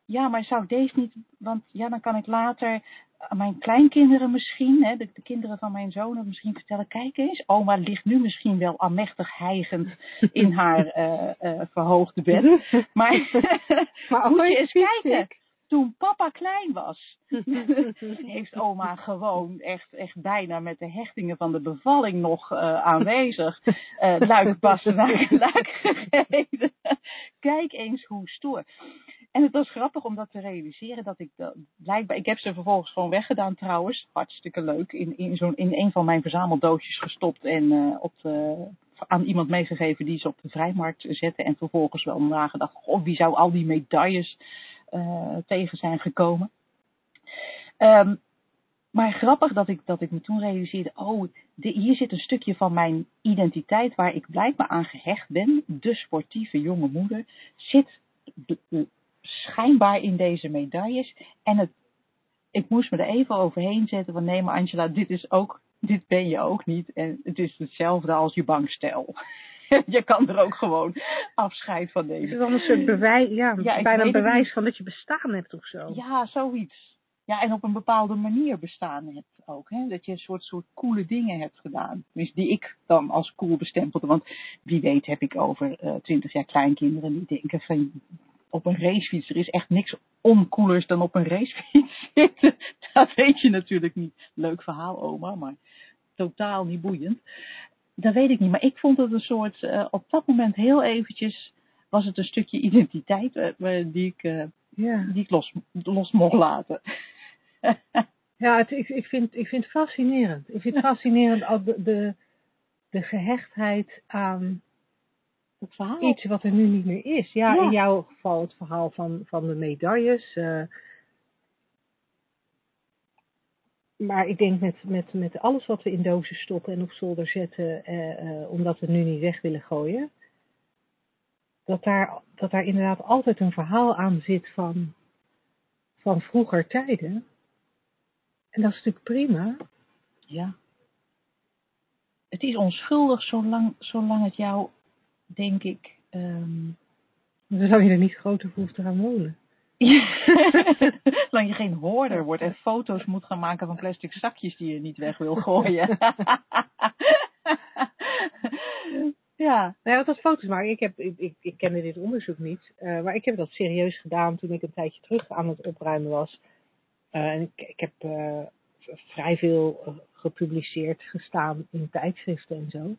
[SPEAKER 1] ja, maar zou ik deze niet, want ja, dan kan ik later aan mijn kleinkinderen misschien, hè, de, de kinderen van mijn zonen misschien vertellen, kijk eens, oma ligt nu misschien wel almechtig hijgend in haar eh, eh, verhoogde bed. Maar,
[SPEAKER 2] Maar
[SPEAKER 1] moet je eens kijken. Toen papa klein was, heeft oma gewoon echt, echt bijna met de hechtingen van de bevalling nog eh, aanwezig eh luik passen naar luik gereden. Kijk eens hoe stoer. En het was grappig om dat te realiseren dat ik dat, blijkbaar, ik heb ze vervolgens gewoon weggedaan trouwens, hartstikke leuk, in, in, zo'n, in een van mijn verzameldoosjes gestopt en eh, op de, aan iemand meegegeven die ze op de vrijmarkt zette en vervolgens wel nagedacht, goh, wie zou al die medailles eh, tegen zijn gekomen. Ehm, maar grappig dat ik, dat ik me toen realiseerde, oh, de, hier zit een stukje van mijn identiteit waar ik blijkbaar aan gehecht ben. De sportieve jonge moeder zit schijnbaar in deze medailles. En het, ik moest me er even overheen zetten van nee, maar Angela, dit is ook, dit ben je ook niet. En het is hetzelfde als je bankstel. je kan er ook gewoon afscheid van
[SPEAKER 2] Is
[SPEAKER 1] nemen.
[SPEAKER 2] het dan een soort bewijs, ja, bijna een bewijs van dat je bestaan hebt of zo?
[SPEAKER 1] Ja, zoiets. Ja, en op een bepaalde manier bestaan hebt ook. Hè? Dat je een soort, soort coole dingen hebt gedaan. Dus die ik dan als cool bestempelde. Want wie weet heb ik over eh, twintig jaar kleinkinderen die denken van op een racefiets. Er is echt niks oncoolers dan op een racefiets zitten. Dat weet je natuurlijk niet. Leuk verhaal, oma, maar totaal niet boeiend. Dat weet ik niet. Maar ik vond het een soort, eh, op dat moment heel eventjes, was het een stukje identiteit eh, die ik, eh,
[SPEAKER 2] Ja,
[SPEAKER 1] die ik los, los mocht laten.
[SPEAKER 2] ja het, ik, ik, vind, ik vind het fascinerend. Ik vind het fascinerend al de, de, de gehechtheid aan
[SPEAKER 1] Het verhaal.
[SPEAKER 2] iets wat er nu niet meer is. Ja,
[SPEAKER 1] Ja.
[SPEAKER 2] in jouw geval het verhaal van, van de medailles. eh. Maar ik denk met, met, met alles wat we in dozen stoppen en op zolder zetten, eh, eh, omdat we het nu niet weg willen gooien, dat daar, dat daar inderdaad altijd een verhaal aan zit van, van vroeger tijden. En dat is natuurlijk prima.
[SPEAKER 1] Ja. Het is onschuldig zolang, zolang het jou, denk ik,
[SPEAKER 2] Dan zou je er niet groter voor hoeven te gaan wonen.
[SPEAKER 1] zolang je geen hoorder wordt en foto's moet gaan maken van plastic zakjes die je niet weg wil gooien. ja.
[SPEAKER 2] Nou ja, dat foto's maken. Ik, heb, ik, ik, ik kende dit onderzoek niet. eh, maar ik heb dat serieus gedaan toen ik een tijdje terug aan het opruimen was. Eh, en ik, ik heb eh, vrij veel gepubliceerd gestaan in tijdschriften en zo.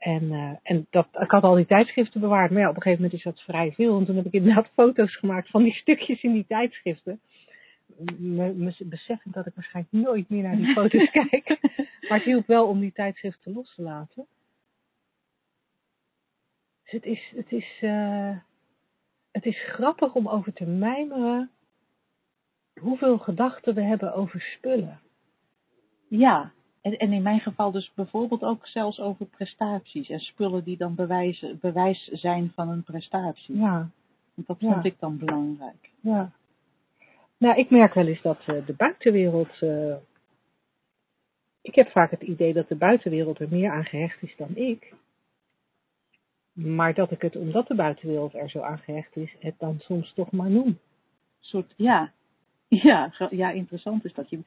[SPEAKER 2] En, eh, en dat, ik had al die tijdschriften bewaard. Maar ja, op een gegeven moment is dat vrij veel. En toen heb ik inderdaad foto's gemaakt van die stukjes in die tijdschriften. Beseffend dat ik waarschijnlijk nooit meer naar die foto's kijk. Maar het hielp wel om die tijdschriften los te laten. Dus het is, het is, eh, het is grappig om over te mijmeren hoeveel gedachten we hebben over spullen.
[SPEAKER 1] Ja, en, en in mijn geval dus bijvoorbeeld ook zelfs over prestaties en spullen die dan bewijzen, bewijs zijn van een prestatie.
[SPEAKER 2] Ja,
[SPEAKER 1] Want dat
[SPEAKER 2] Ja.
[SPEAKER 1] vond ik dan belangrijk.
[SPEAKER 2] ja. Nou, ik merk wel eens dat eh, de buitenwereld. eh, ik heb vaak het idee dat de buitenwereld er meer aan gehecht is dan ik. Maar dat ik het, omdat de buitenwereld er zo aan gehecht is, het dan soms toch maar noem.
[SPEAKER 1] soort, ja, ja, ja, interessant is dat. Je,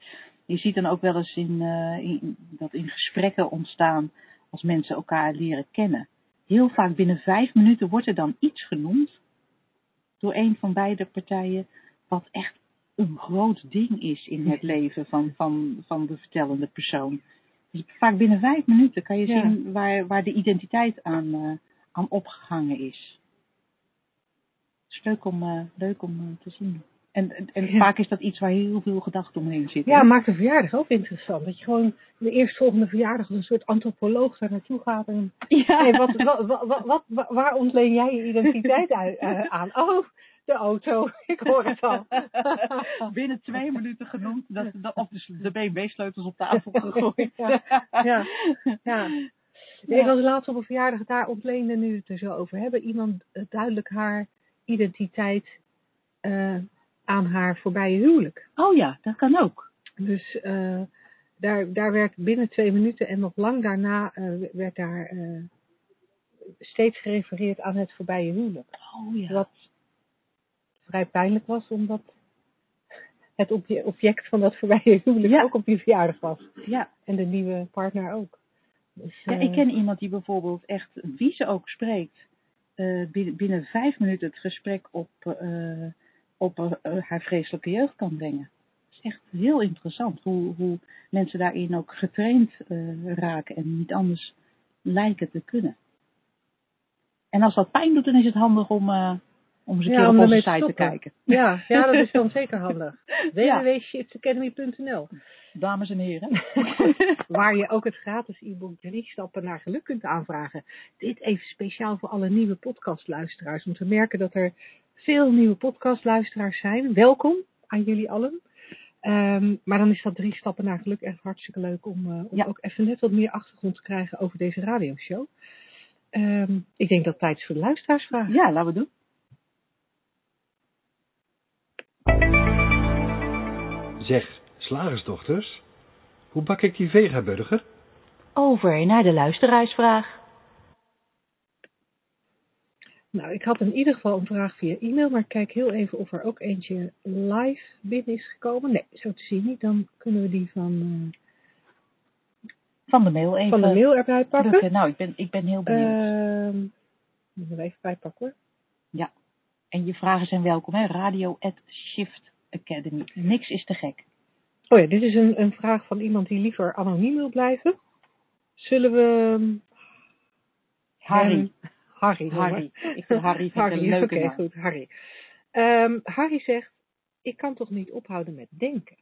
[SPEAKER 1] je ziet dan ook wel eens in, eh, in, dat in gesprekken ontstaan als mensen elkaar leren kennen. Heel vaak binnen vijf minuten wordt er dan iets genoemd door een van beide partijen wat echt een groot ding is in het leven van, van, van de vertellende persoon. Dus vaak binnen vijf minuten kan je
[SPEAKER 2] Ja.
[SPEAKER 1] zien waar, waar de identiteit aan, eh, aan opgehangen is. Het is leuk om, eh, leuk om te zien. En, en,
[SPEAKER 2] Ja.
[SPEAKER 1] vaak is dat iets waar heel veel gedachten omheen zitten.
[SPEAKER 2] Ja, maakt de verjaardag ook interessant. Dat je gewoon de eerstvolgende verjaardag als een soort antropoloog daar naartoe gaat. En,
[SPEAKER 1] Ja.
[SPEAKER 2] hey, wat, wat, wat, waar ontleen jij je identiteit eh, aan? Oh, de auto. Ik hoor het al.
[SPEAKER 1] Binnen twee minuten genoemd, dat, dat, of dus de BMW-sleutels op tafel gegooid.
[SPEAKER 2] Ja, ja, ik was laatst op een verjaardag daar ontleende, nu we het er zo over hebben, iemand eh, duidelijk haar identiteit eh, aan haar voorbije huwelijk.
[SPEAKER 1] Oh ja, dat kan ook.
[SPEAKER 2] Dus eh, daar, daar werd binnen twee minuten en nog lang daarna eh, werd daar eh, steeds gerefereerd aan het voorbije huwelijk.
[SPEAKER 1] Oh ja.
[SPEAKER 2] Wat vrij pijnlijk was, omdat het obje- object van dat voorbije huwelijk
[SPEAKER 1] Ja.
[SPEAKER 2] ook op die verjaardag was.
[SPEAKER 1] ja.
[SPEAKER 2] En de nieuwe partner ook. Dus,
[SPEAKER 1] Ja, ik ken iemand die bijvoorbeeld echt, wie ze ook spreekt, binnen, binnen vijf minuten het gesprek op, op eh, haar vreselijke jeugd kan brengen. Het is echt heel interessant hoe, hoe mensen daarin ook getraind eh, raken en niet anders lijken te kunnen. En als dat pijn doet, dan is het handig om, eh, om eens een
[SPEAKER 2] Ja,
[SPEAKER 1] keer op onze
[SPEAKER 2] te
[SPEAKER 1] kijken.
[SPEAKER 2] Ja, ja, dat is dan zeker handig.
[SPEAKER 1] Ja.
[SPEAKER 2] www.shitsacademy.nl
[SPEAKER 1] Dames en heren.
[SPEAKER 2] Waar je ook het gratis e-book drie stappen naar geluk kunt aanvragen. Dit even speciaal voor alle nieuwe podcastluisteraars. Om te merken dat er veel nieuwe podcastluisteraars zijn. Welkom aan jullie allen. Ehm, maar dan is dat drie stappen naar geluk echt hartstikke leuk om, eh, om
[SPEAKER 1] Ja.
[SPEAKER 2] ook even net wat meer achtergrond te krijgen over deze radioshow. Ehm, ik denk dat tijd is voor de luisteraarsvraag.
[SPEAKER 1] Ja, laten we doen.
[SPEAKER 3] Zeg, slagersdochters, hoe bak ik die vegaburger?
[SPEAKER 4] Over naar de luisteraarsvraag.
[SPEAKER 2] Nou, ik had in ieder geval een vraag via e-mail, maar ik kijk heel even of er ook eentje live binnen is gekomen. Nee, zo te zien niet. Dan kunnen we die van,
[SPEAKER 1] Van de mail
[SPEAKER 2] eh,
[SPEAKER 1] even
[SPEAKER 2] van de mail erbij pakken.
[SPEAKER 1] Nou, ik ben, ik ben heel benieuwd.
[SPEAKER 2] Ehm moet er even bij pakken hoor.
[SPEAKER 1] En je vragen zijn welkom, hè? Radio at Shift Academy. Niks is te gek.
[SPEAKER 2] Oh ja, dit is een, een vraag van iemand die liever anoniem wil blijven. Zullen we... ehm,
[SPEAKER 1] Harry.
[SPEAKER 2] Harry?
[SPEAKER 1] Harry. Ik vind Harry vind ik
[SPEAKER 2] Harry,
[SPEAKER 1] een leuke
[SPEAKER 2] oké, goed, Harry. Ehm, Harry zegt, ik kan toch niet ophouden met denken?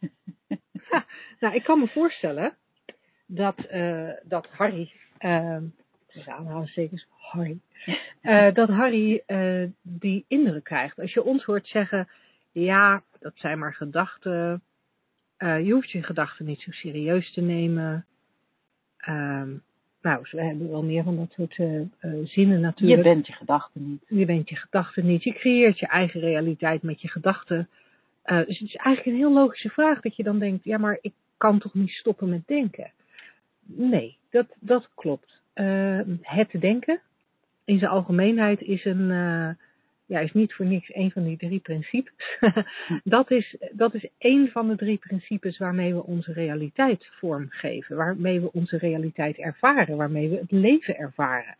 [SPEAKER 2] Ha, nou, ik kan me voorstellen dat, eh, dat Harry, ehm tussen aanhalingstekens, Harry, eh, dat Harry eh, die indruk krijgt. Als je ons hoort zeggen, ja, dat zijn maar gedachten, eh, je hoeft je gedachten niet zo serieus te nemen. Ehm, nou, we hebben wel meer van dat soort zinnen
[SPEAKER 1] Je
[SPEAKER 2] natuurlijk.
[SPEAKER 1] bent je gedachten niet.
[SPEAKER 2] Je bent je gedachten niet. Je creëert je eigen realiteit met je gedachten. Dus het is eigenlijk een heel logische vraag dat je dan denkt, ja, maar ik kan toch niet stoppen met denken? Nee, dat, dat klopt. Eh, het denken in zijn algemeenheid is een, eh, ja, is niet voor niks een van die drie principes. dat, is, dat is één van de drie principes waarmee we onze realiteit vormgeven, waarmee we onze realiteit ervaren, waarmee we het leven ervaren.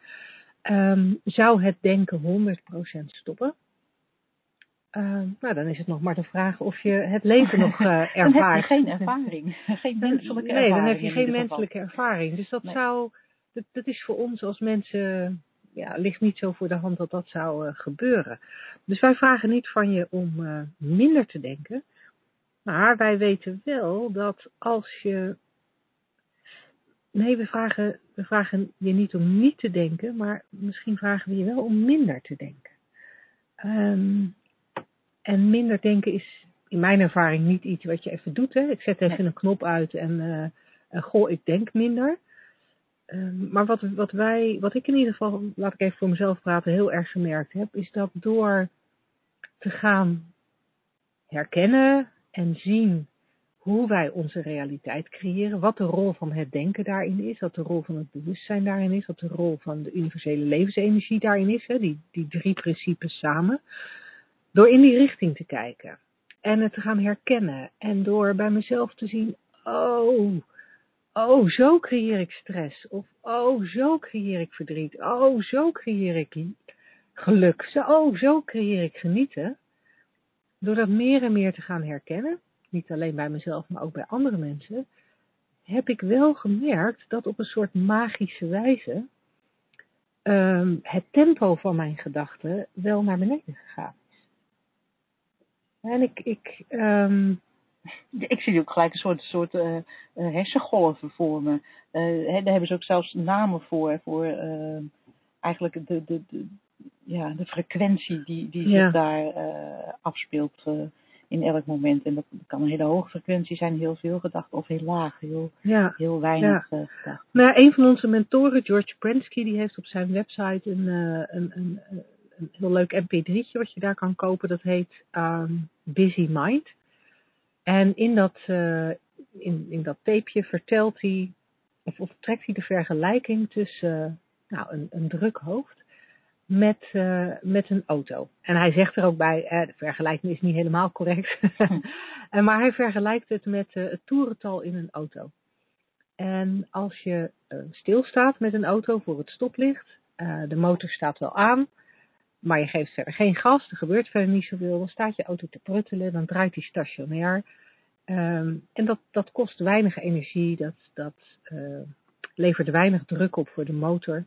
[SPEAKER 2] Ehm, zou het denken 100% stoppen? Ehm, nou, dan is het nog maar de vraag of je het leven nog eh,
[SPEAKER 1] Dan heb je
[SPEAKER 2] ervaart.
[SPEAKER 1] geen ervaring. Geen menselijke
[SPEAKER 2] nee,
[SPEAKER 1] ervaring.
[SPEAKER 2] dan heb je geen menselijke ervaring. Dus dat
[SPEAKER 1] Nee.
[SPEAKER 2] zou, dat, dat is voor ons als mensen, ja, ligt niet zo voor de hand dat dat zou eh, gebeuren. Dus wij vragen niet van je om eh, minder te denken. Maar wij weten wel dat als je. Nee, we vragen, we vragen je niet om niet te denken, maar misschien vragen we je wel om minder te denken. Ehm, en minder denken is in mijn ervaring niet iets wat je even doet. Hè. Ik zet even een knop uit en, eh, en goh, ik denk minder. Ehm, maar wat, wat wij, wat ik in ieder geval, laat ik even voor mezelf praten, heel erg gemerkt heb, is dat door te gaan herkennen en zien hoe wij onze realiteit creëren, wat de rol van het denken daarin is, wat de rol van het bewustzijn daarin is, wat de rol van de universele levensenergie daarin is, hè, die, die drie principes samen, door in die richting te kijken en het te gaan herkennen en door bij mezelf te zien, oh, oh, zo creëer ik stress, of oh, zo creëer ik verdriet, oh, zo creëer ik geluk, zo, oh, zo creëer ik genieten. Door dat meer en meer te gaan herkennen, niet alleen bij mezelf, maar ook bij andere mensen, heb ik wel gemerkt dat op een soort magische wijze ehm, het tempo van mijn gedachten wel naar beneden gegaan is. En ik, ik ehm,
[SPEAKER 1] Ik zie ook gelijk een soort, soort eh, eh, hersengolven voor me. Eh, hè, daar hebben ze ook zelfs namen voor. Voor eigenlijk de, de, de, ja, de frequentie die, die
[SPEAKER 2] Ja.
[SPEAKER 1] zich daar afspeelt in elk moment. En dat kan een hele hoge frequentie zijn, heel veel gedacht, of heel laag, heel,
[SPEAKER 2] ja,
[SPEAKER 1] heel weinig eh, gedacht.
[SPEAKER 2] Nou, een van onze mentoren, George Prensky, die heeft op zijn website een, een, een, een, heel leuk mp3'tje wat je daar kan kopen. Dat heet ehm, Busy Mind. En in dat, eh, in, in dat tapeje vertelt hij, of, of trekt hij de vergelijking tussen eh, nou, een, een druk hoofd met, eh, met een auto. En hij zegt er ook bij, eh, de vergelijking is niet helemaal correct, En maar hij vergelijkt het met het toerental in een auto. En als je stilstaat met een auto voor het stoplicht, de motor staat wel aan, maar je geeft verder geen gas, er gebeurt verder niet zoveel, dan staat je auto te pruttelen, dan draait die stationair. Ehm, en dat, dat kost weinig energie, dat, dat eh, levert weinig druk op voor de motor.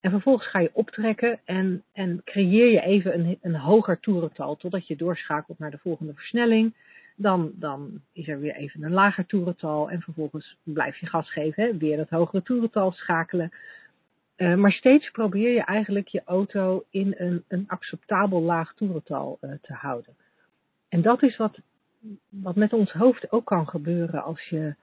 [SPEAKER 2] En vervolgens ga je optrekken en, en creëer je even een, een hoger toerental, totdat je doorschakelt naar de volgende versnelling. Dan, dan is er weer even een lager toerental en vervolgens blijf je gas geven, weer dat hogere toerental schakelen. Eh, maar steeds probeer je eigenlijk je auto in een, een acceptabel laag toerental eh, te houden. En dat is wat, wat met ons hoofd ook kan gebeuren als je,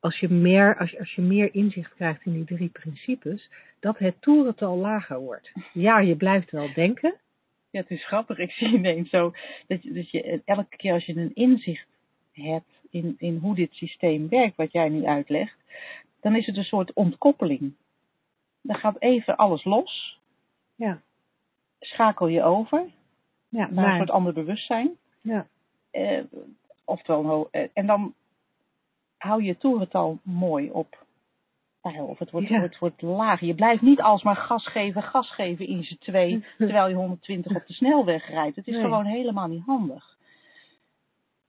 [SPEAKER 2] als, je meer, als, je, als je meer inzicht krijgt in die drie principes, dat het toerental lager wordt. Ja, je blijft wel denken.
[SPEAKER 1] Ja, het is grappig. Ik zie ineens zo dat je, dat je elke keer als je een inzicht hebt in, in hoe dit systeem werkt, wat jij nu uitlegt, dan is het een soort ontkoppeling. Dan gaat even alles los,
[SPEAKER 2] Ja,
[SPEAKER 1] schakel je over
[SPEAKER 2] ja,
[SPEAKER 1] naar een soort ander bewustzijn.
[SPEAKER 2] ja,
[SPEAKER 1] Eh, oftewel, eh, en dan hou je toerental mooi op. Nou of het wordt,
[SPEAKER 2] Ja.
[SPEAKER 1] wordt, wordt lager. Je blijft niet alsmaar gas geven, gas geven in z'n twee, terwijl je 120 op de snelweg rijdt. Het is
[SPEAKER 2] Nee.
[SPEAKER 1] gewoon helemaal niet handig.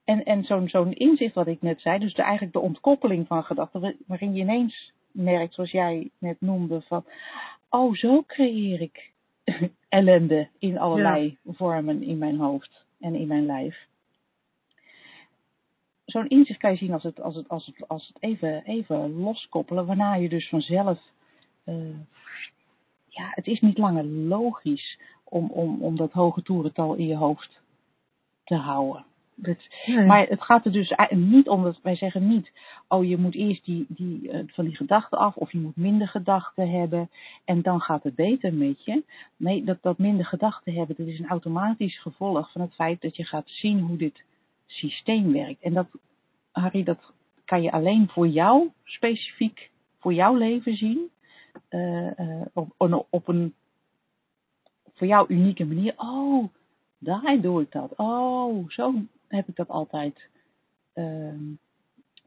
[SPEAKER 1] En, en zo'n zo'n inzicht wat ik net zei, dus de, eigenlijk de ontkoppeling van gedachten, wa- waarin je ineens merkt, zoals jij net noemde, van, oh, zo creëer ik ellende in allerlei vormen in mijn hoofd en in mijn lijf. Zo'n inzicht kan je zien als het, als het, als het, als het even, even loskoppelen, waarna je dus vanzelf, eh, ja, het is niet langer logisch om, om, om dat hoge toerental in je hoofd te houden. Dat,
[SPEAKER 2] Nee.
[SPEAKER 1] maar het gaat er dus niet om dat wij zeggen niet, oh je moet eerst die, die, eh, van die gedachten af of je moet minder gedachten hebben en dan gaat het beter met je. Nee, dat, dat minder gedachten hebben, dat is een automatisch gevolg van het feit dat je gaat zien hoe dit systeem werkt. En dat, Harry, dat kan je alleen voor jou specifiek, voor jouw leven zien, eh, eh, op, op, op een voor jou unieke manier. Oh, daar doe ik dat. Oh, zo heb ik dat altijd ehm,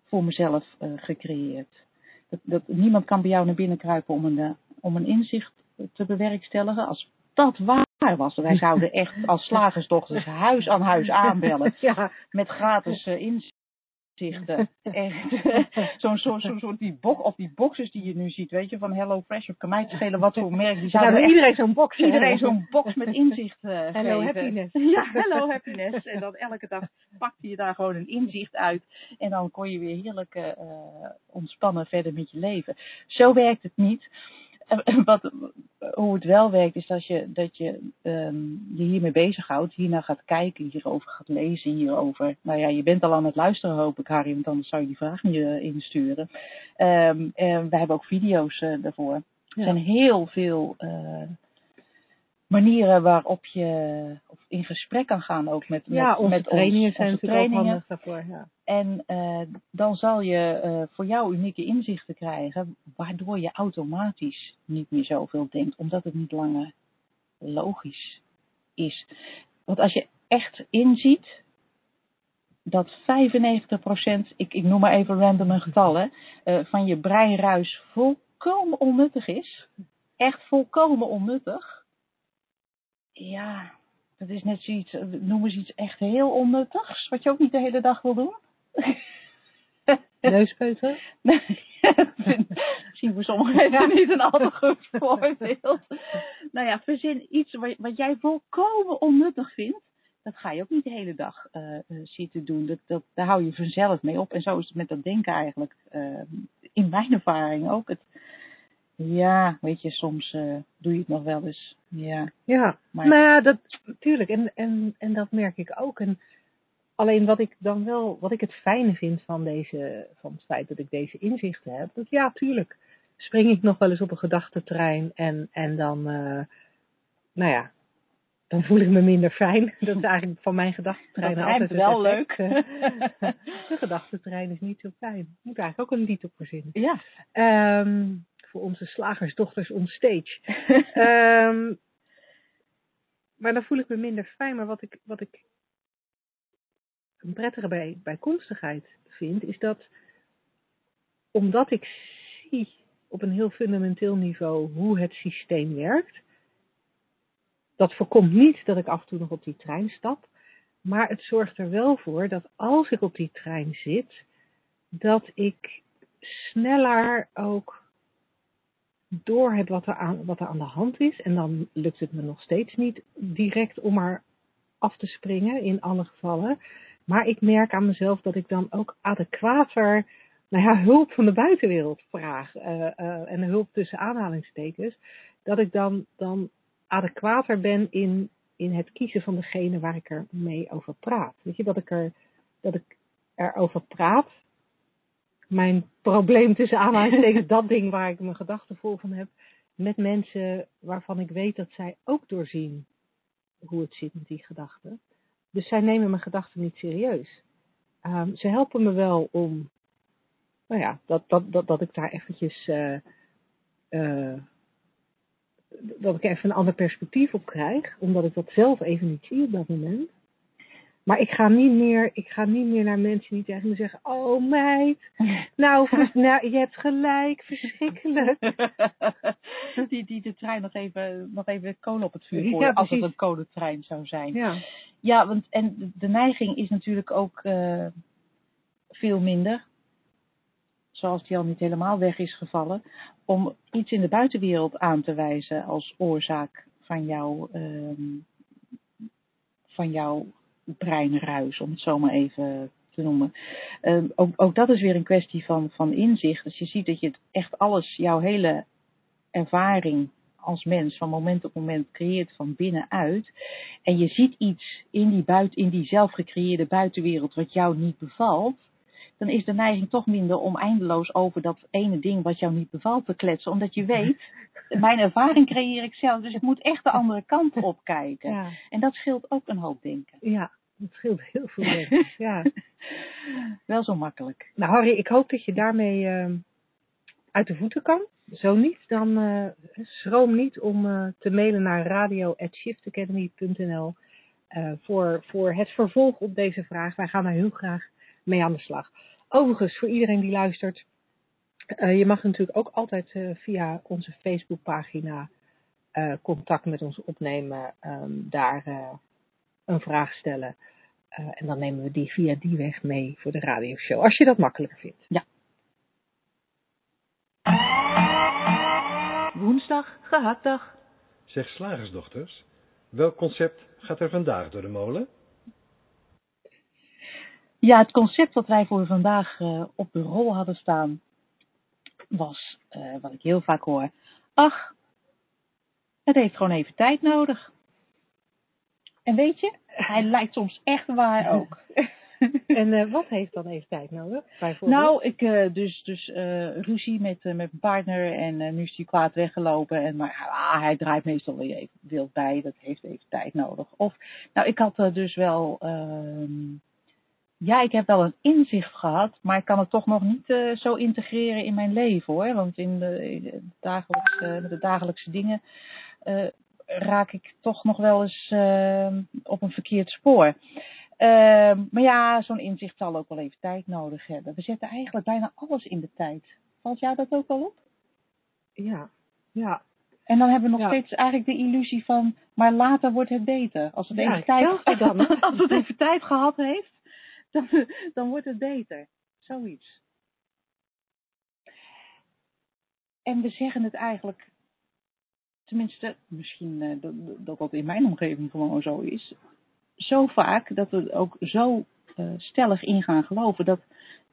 [SPEAKER 1] voor mezelf eh, gecreëerd. Dat, dat, niemand kan bij jou naar binnen kruipen om een, eh, om een inzicht te bewerkstelligen. Als dat waar was, wij zouden echt als slagersdochters huis aan huis aanbellen
[SPEAKER 2] ja,
[SPEAKER 1] met gratis eh, inzichten. Echt. Zo'n soort, soort die box, of die boxes die je nu ziet, weet je, van Hello Fresh of kan mij schelen wat voor merk. Die zouden echt
[SPEAKER 2] iedereen zo'n box
[SPEAKER 1] iedereen zo'n box met inzicht eh
[SPEAKER 2] Hello
[SPEAKER 1] geven.
[SPEAKER 2] happiness.
[SPEAKER 1] Ja, hello happiness. En dan elke dag pakte je daar gewoon een inzicht uit. En dan kon je weer heerlijk eh, eh, ontspannen verder met je leven. Zo werkt het niet. Wat, hoe het wel werkt is dat je dat je ehm, je hiermee bezighoudt, hiernaar gaat kijken, hierover gaat lezen, hierover. Nou ja, je bent al aan het luisteren hoop ik Harry, want anders zou je die vraag niet eh, insturen. Ehm en we hebben ook video's eh, daarvoor. Er zijn heel veel eh, manieren waarop je in gesprek kan gaan ook met, met,
[SPEAKER 2] ja, onze
[SPEAKER 1] met
[SPEAKER 2] trainingen
[SPEAKER 1] ons,
[SPEAKER 2] zijn
[SPEAKER 1] onze trainingen.
[SPEAKER 2] daarvoor. Ja.
[SPEAKER 1] En eh, dan zal je eh, voor jou unieke inzichten krijgen, waardoor je automatisch niet meer zoveel denkt, omdat het niet langer logisch is. Want als je echt inziet dat 95%, ik, ik noem maar even random een getal, hè, eh, van je breinruis volkomen onnuttig is, echt volkomen onnuttig, ja, dat is net zoiets, eh, noem eens iets echt heel onnuttigs, wat je ook niet de hele dag wil doen.
[SPEAKER 2] Neuspeuter?
[SPEAKER 1] Nee, Misschien voor sommige mensen niet een al te goed voorbeeld. Nou ja, verzin iets wat, wat jij volkomen onnuttig vindt. Dat ga je ook niet de hele dag eh, zitten doen. Dat, dat, daar hou je vanzelf mee op. En zo is het met dat denken eigenlijk. in mijn ervaring ook. Het, ja, weet je, soms eh, doe je het nog wel eens. Ja,
[SPEAKER 2] Ja,
[SPEAKER 1] maar
[SPEAKER 2] maar ja, dat natuurlijk. En, en, en dat merk ik ook. En alleen wat ik dan wel, wat ik het fijne vind van deze, van het feit dat ik deze inzichten heb, dat ja, tuurlijk, spring ik nog wel eens op een gedachtentrein en, en dan, eh, nou ja, dan voel ik me minder fijn. Dat is eigenlijk van mijn gedachtentrein altijd het
[SPEAKER 1] wel
[SPEAKER 2] effect.
[SPEAKER 1] leuk.
[SPEAKER 2] De gedachtentrein is niet zo fijn. Ik moet eigenlijk ook een lied op verzinnen.
[SPEAKER 1] ja.
[SPEAKER 2] Ehm, voor onze slagersdochters on stage. Ehm, maar dan voel ik me minder fijn. Maar wat ik, wat ik een prettige bij, bijkomstigheid vind, is dat omdat ik zie op een heel fundamenteel niveau hoe het systeem werkt, dat voorkomt niet dat ik af en toe nog op die trein stap. Maar het zorgt er wel voor dat als ik op die trein zit, dat ik sneller ook door heb wat er, aan, wat er aan de hand is. En dan lukt het me nog steeds niet direct om er af te springen in alle gevallen. Maar ik merk aan mezelf dat ik dan ook adequater nou ja, hulp van de buitenwereld vraag. eh, eh, en hulp tussen aanhalingstekens. Dat ik dan, dan adequater ben in, in het kiezen van degene waar ik er mee over praat. Weet je, dat ik, er, dat ik erover praat. Mijn probleem tussen aanhalingstekens, dat ding waar ik mijn gedachten vol van heb. Met mensen waarvan ik weet dat zij ook doorzien hoe het zit met die gedachten. Dus zij nemen mijn gedachten niet serieus. Ehm, ze helpen me wel om, nou ja, dat, dat, dat, dat ik daar eventjes, eh, eh, dat ik even een ander perspectief op krijg, omdat ik dat zelf even niet zie op dat moment. Maar ik ga niet meer, ik ga niet meer naar mensen die tegen me zeggen, oh meid, nou, vers- nou je hebt gelijk, verschrikkelijk.
[SPEAKER 1] die, die de trein nog even, nog even kolen op het vuur
[SPEAKER 2] Ja,
[SPEAKER 1] gooien, als het een kolentrein zou zijn.
[SPEAKER 2] Ja,
[SPEAKER 1] Ja, want en de- de neiging is natuurlijk ook eh, veel minder, zoals die al niet helemaal weg is gevallen, om iets in de buitenwereld aan te wijzen als oorzaak van jouw, ehm, van jouw breinruis, om het zo maar even te noemen. Ehm, ook, ook dat is weer een kwestie van, van inzicht. Dus je ziet dat je het echt alles, jouw hele ervaring als mens van moment op moment creëert van binnenuit. En je ziet iets in die, buiten, in die zelf gecreëerde buitenwereld wat jou niet bevalt. Dan is de neiging toch minder om eindeloos over dat ene ding wat jou niet bevalt te kletsen. Omdat je weet, mijn ervaring creëer ik zelf. Dus ik moet echt de andere kant op kijken.
[SPEAKER 2] ja,
[SPEAKER 1] En dat scheelt ook een hoop denken.
[SPEAKER 2] ja, dat scheelt heel veel. denk ik. Ja.
[SPEAKER 1] Wel zo makkelijk.
[SPEAKER 2] Nou Harry, ik hoop dat je daarmee ehm, uit de voeten kan. Zo niet, dan eh, schroom niet om eh, te mailen naar radio.shiftacademy.nl eh, voor, voor het vervolg op deze vraag. Wij gaan daar heel graag mee aan de slag. Overigens, voor iedereen die luistert, eh, je mag natuurlijk ook altijd eh, via onze Facebookpagina eh, contact met ons opnemen, ehm, daar eh, een vraag stellen. Eh, en dan nemen we die via die weg mee voor de radioshow, als je dat makkelijker vindt.
[SPEAKER 4] Woensdag, gehaktdag.
[SPEAKER 3] Zeg slagersdochters, welk concept gaat er vandaag door de molen?
[SPEAKER 1] Ja, het concept dat wij voor vandaag eh, op de rol hadden staan was, eh, wat ik heel vaak hoor, ach, Het heeft gewoon even tijd nodig. En weet je, hij lijkt soms echt waar ook.
[SPEAKER 2] En eh, wat heeft dan even tijd nodig?
[SPEAKER 1] Nou, ik dus, dus ruzie met, met mijn partner en nu is hij kwaad weggelopen. En, maar ah, hij draait meestal weer even wild bij, dat heeft even tijd nodig. Of, nou, ik had dus wel, ehm, ja, ik heb wel een inzicht gehad, maar ik kan het toch nog niet eh, zo integreren in mijn leven hoor. Want in de, in de dagelijkse, met de dagelijkse dingen eh, raak ik toch nog wel eens eh, op een verkeerd spoor. Ehm, maar ja, zo'n inzicht zal ook wel even tijd nodig hebben. We zetten eigenlijk bijna alles in de tijd. Valt jou dat ook wel op?
[SPEAKER 2] Ja, ja.
[SPEAKER 1] En dan hebben we nog
[SPEAKER 2] Ja.
[SPEAKER 1] steeds eigenlijk de illusie van, maar later wordt het beter. Als het
[SPEAKER 2] Ja,
[SPEAKER 1] even tijd, als het even tijd gehad heeft, dan, wordt het beter. Zoiets. En we zeggen het eigenlijk, tenminste, misschien eh, dat, dat dat in mijn omgeving gewoon zo is, zo vaak dat we er ook zo eh, stellig in gaan geloven dat,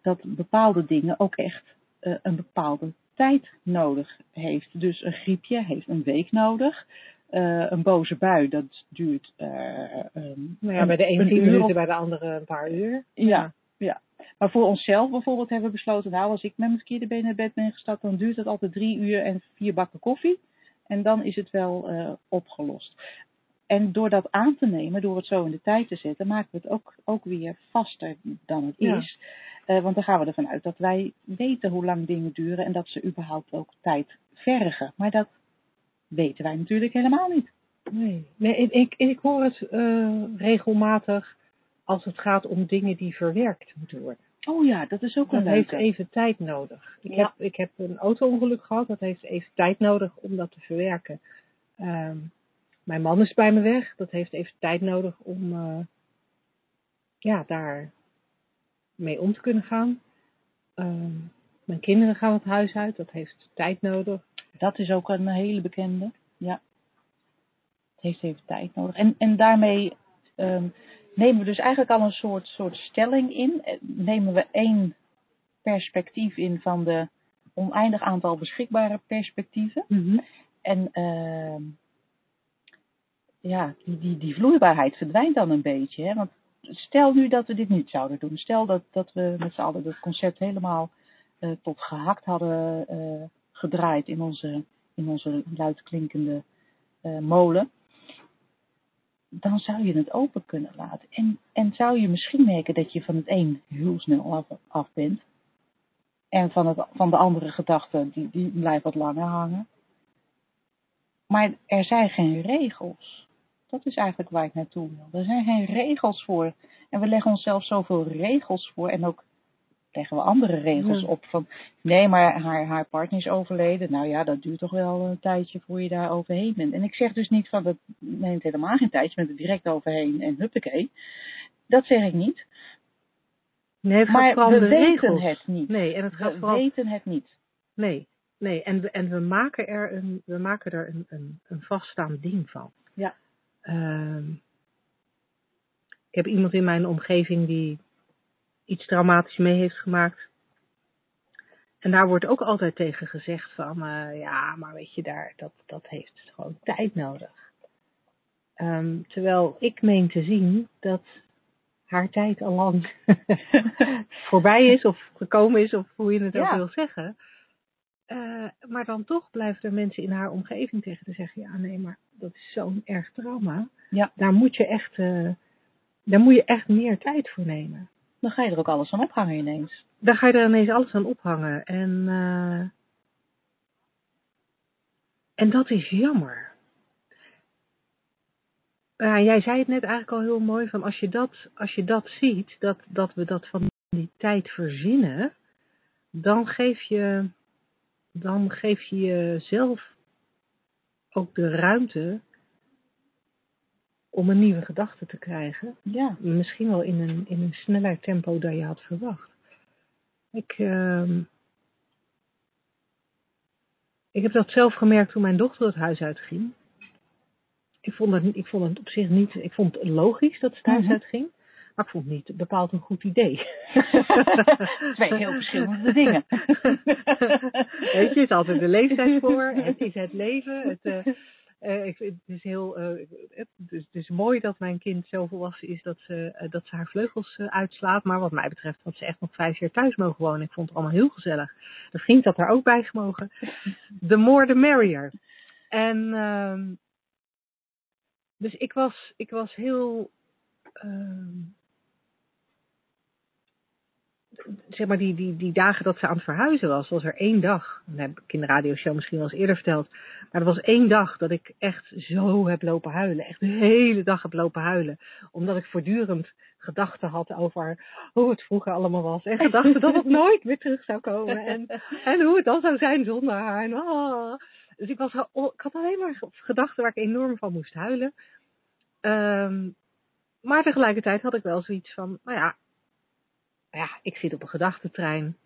[SPEAKER 1] dat bepaalde dingen ook echt eh, een bepaalde tijd nodig heeft. Dus een griepje heeft een week nodig. Eh, een boze bui, dat duurt. ehm,
[SPEAKER 2] Nou ja, bij de ene tien
[SPEAKER 1] uur
[SPEAKER 2] minuten,
[SPEAKER 1] of-
[SPEAKER 2] bij de andere een paar uur.
[SPEAKER 1] Ja, ja. Maar voor onszelf bijvoorbeeld hebben we besloten, nou als ik met mijn verkeerde been naar bed ben gestapt, dan duurt het altijd drie uur en vier bakken koffie. En dan is het wel eh, opgelost. En door dat aan te nemen, door het zo in de tijd te zetten, maken we het ook, ook weer vaster dan het
[SPEAKER 2] Ja.
[SPEAKER 1] is. Want dan gaan we ervan uit dat wij weten hoe lang dingen duren en dat ze überhaupt ook tijd vergen. Maar dat weten wij natuurlijk helemaal niet.
[SPEAKER 2] Nee, nee ik, ik, ik hoor het eh, regelmatig als het gaat om dingen die verwerkt moeten worden.
[SPEAKER 1] Oh ja, dat is ook
[SPEAKER 2] Dat
[SPEAKER 1] een
[SPEAKER 2] heeft even tijd nodig. Ik,
[SPEAKER 1] Ja.
[SPEAKER 2] heb, ik heb een auto-ongeluk gehad, dat heeft even tijd nodig om dat te verwerken. Ehm, mijn man is bij me weg, dat heeft even tijd nodig om eh, ja, daar mee om te kunnen gaan. Ehm, mijn kinderen gaan het huis uit, dat heeft tijd nodig.
[SPEAKER 1] Dat is ook een hele bekende. Ja. Het heeft even tijd nodig. En, en daarmee ehm, nemen we dus eigenlijk al een soort, soort stelling in. Eh, Nemen we één perspectief in van de oneindig aantal beschikbare perspectieven. En ehm, ja, die, die, die vloeibaarheid verdwijnt dan een beetje. Hè? Want stel nu dat we dit niet zouden doen. Stel dat, dat we met z'n allen het concept helemaal tot gehakt hadden eh, gedraaid in onze, in onze luidklinkende eh, molen. Dan zou je het open kunnen laten. En, en zou je misschien merken dat je van het een heel snel af, af bent. En van, het, van de andere gedachten, die, die blijft wat langer hangen. Maar er zijn geen regels. Dat is eigenlijk waar ik naartoe wil. Er zijn geen regels voor. En we leggen onszelf zoveel regels voor. En ook leggen we andere regels
[SPEAKER 2] Ja.
[SPEAKER 1] op. Van nee, maar haar, haar partner is overleden. Nou ja, dat duurt toch wel een tijdje voor je daar overheen bent. En ik zeg dus niet van dat neemt helemaal geen tijd. Je bent er direct overheen en huppakee. Dat zeg ik niet.
[SPEAKER 2] Nee,
[SPEAKER 1] Maar we weten
[SPEAKER 2] regels.
[SPEAKER 1] het niet.
[SPEAKER 2] Nee, en het gaat
[SPEAKER 1] We
[SPEAKER 2] vooral
[SPEAKER 1] weten het niet.
[SPEAKER 2] Nee, nee. En we, en we maken er een, we maken er een, een, een vaststaand ding van.
[SPEAKER 1] Ja.
[SPEAKER 2] Ehm, ik heb iemand in mijn omgeving die iets traumatisch mee heeft gemaakt. En daar wordt ook altijd tegen gezegd van, eh, ja, maar weet je, daar, dat, dat heeft gewoon tijd nodig. Ehm, terwijl ik meen te zien dat haar tijd al lang voorbij is of gekomen is, of hoe je het ook wil zeggen. Eh, maar dan toch blijven er mensen in haar omgeving tegen te zeggen, ja nee, maar dat is zo'n erg trauma.
[SPEAKER 1] Ja.
[SPEAKER 2] Daar moet je echt, eh, daar moet je echt meer tijd voor nemen.
[SPEAKER 1] Dan ga je er ook alles aan ophangen ineens.
[SPEAKER 2] Dan ga je er ineens alles aan ophangen. En, eh, en dat is jammer. Ja, jij zei het net eigenlijk al heel mooi, van als je dat, als je dat ziet, dat, dat we dat van die tijd verzinnen, dan geef je, dan geef je jezelf ook de ruimte om een nieuwe gedachte te krijgen.
[SPEAKER 1] Ja.
[SPEAKER 2] Misschien wel in een, in een sneller tempo dan je had verwacht. Ik, ehm, ik heb dat zelf gemerkt toen mijn dochter het huis uitging. Ik vond het, ik vond het op zich niet, ik vond het logisch dat ze het huis
[SPEAKER 1] Mhm.
[SPEAKER 2] uitging. Maar ik vond het niet bepaald een goed idee.
[SPEAKER 1] Twee heel verschillende dingen.
[SPEAKER 2] Weet je, het is altijd de leeftijd voor. Het is het leven. Het, eh, Eh, ik, het, is heel, het, is, het is mooi dat mijn kind zo volwassen is dat ze, dat ze haar vleugels uitslaat. Maar wat mij betreft had ze echt nog vijf jaar thuis mogen wonen. Ik vond het allemaal heel gezellig. De vriend had daar ook bij gemogen. The more the merrier. En ehm, dus ik was, ik was heel. Zeg maar, die, die, die dagen dat ze aan het verhuizen was, was er één dag. Dat heb ik in de radioshow misschien wel eens eerder verteld. Maar er was één dag dat ik echt zo heb lopen huilen. Echt de hele dag heb lopen huilen. Omdat ik voortdurend gedachten had over hoe het vroeger allemaal was. En gedachten dat het nooit meer terug zou komen. En, en hoe het dan zou zijn zonder haar. Ah. Dus ik, was, ik had alleen maar gedachten waar ik enorm van moest huilen. Ehm, maar tegelijkertijd had ik wel zoiets van, nou ja, ja, ik zit op een gedachtentrein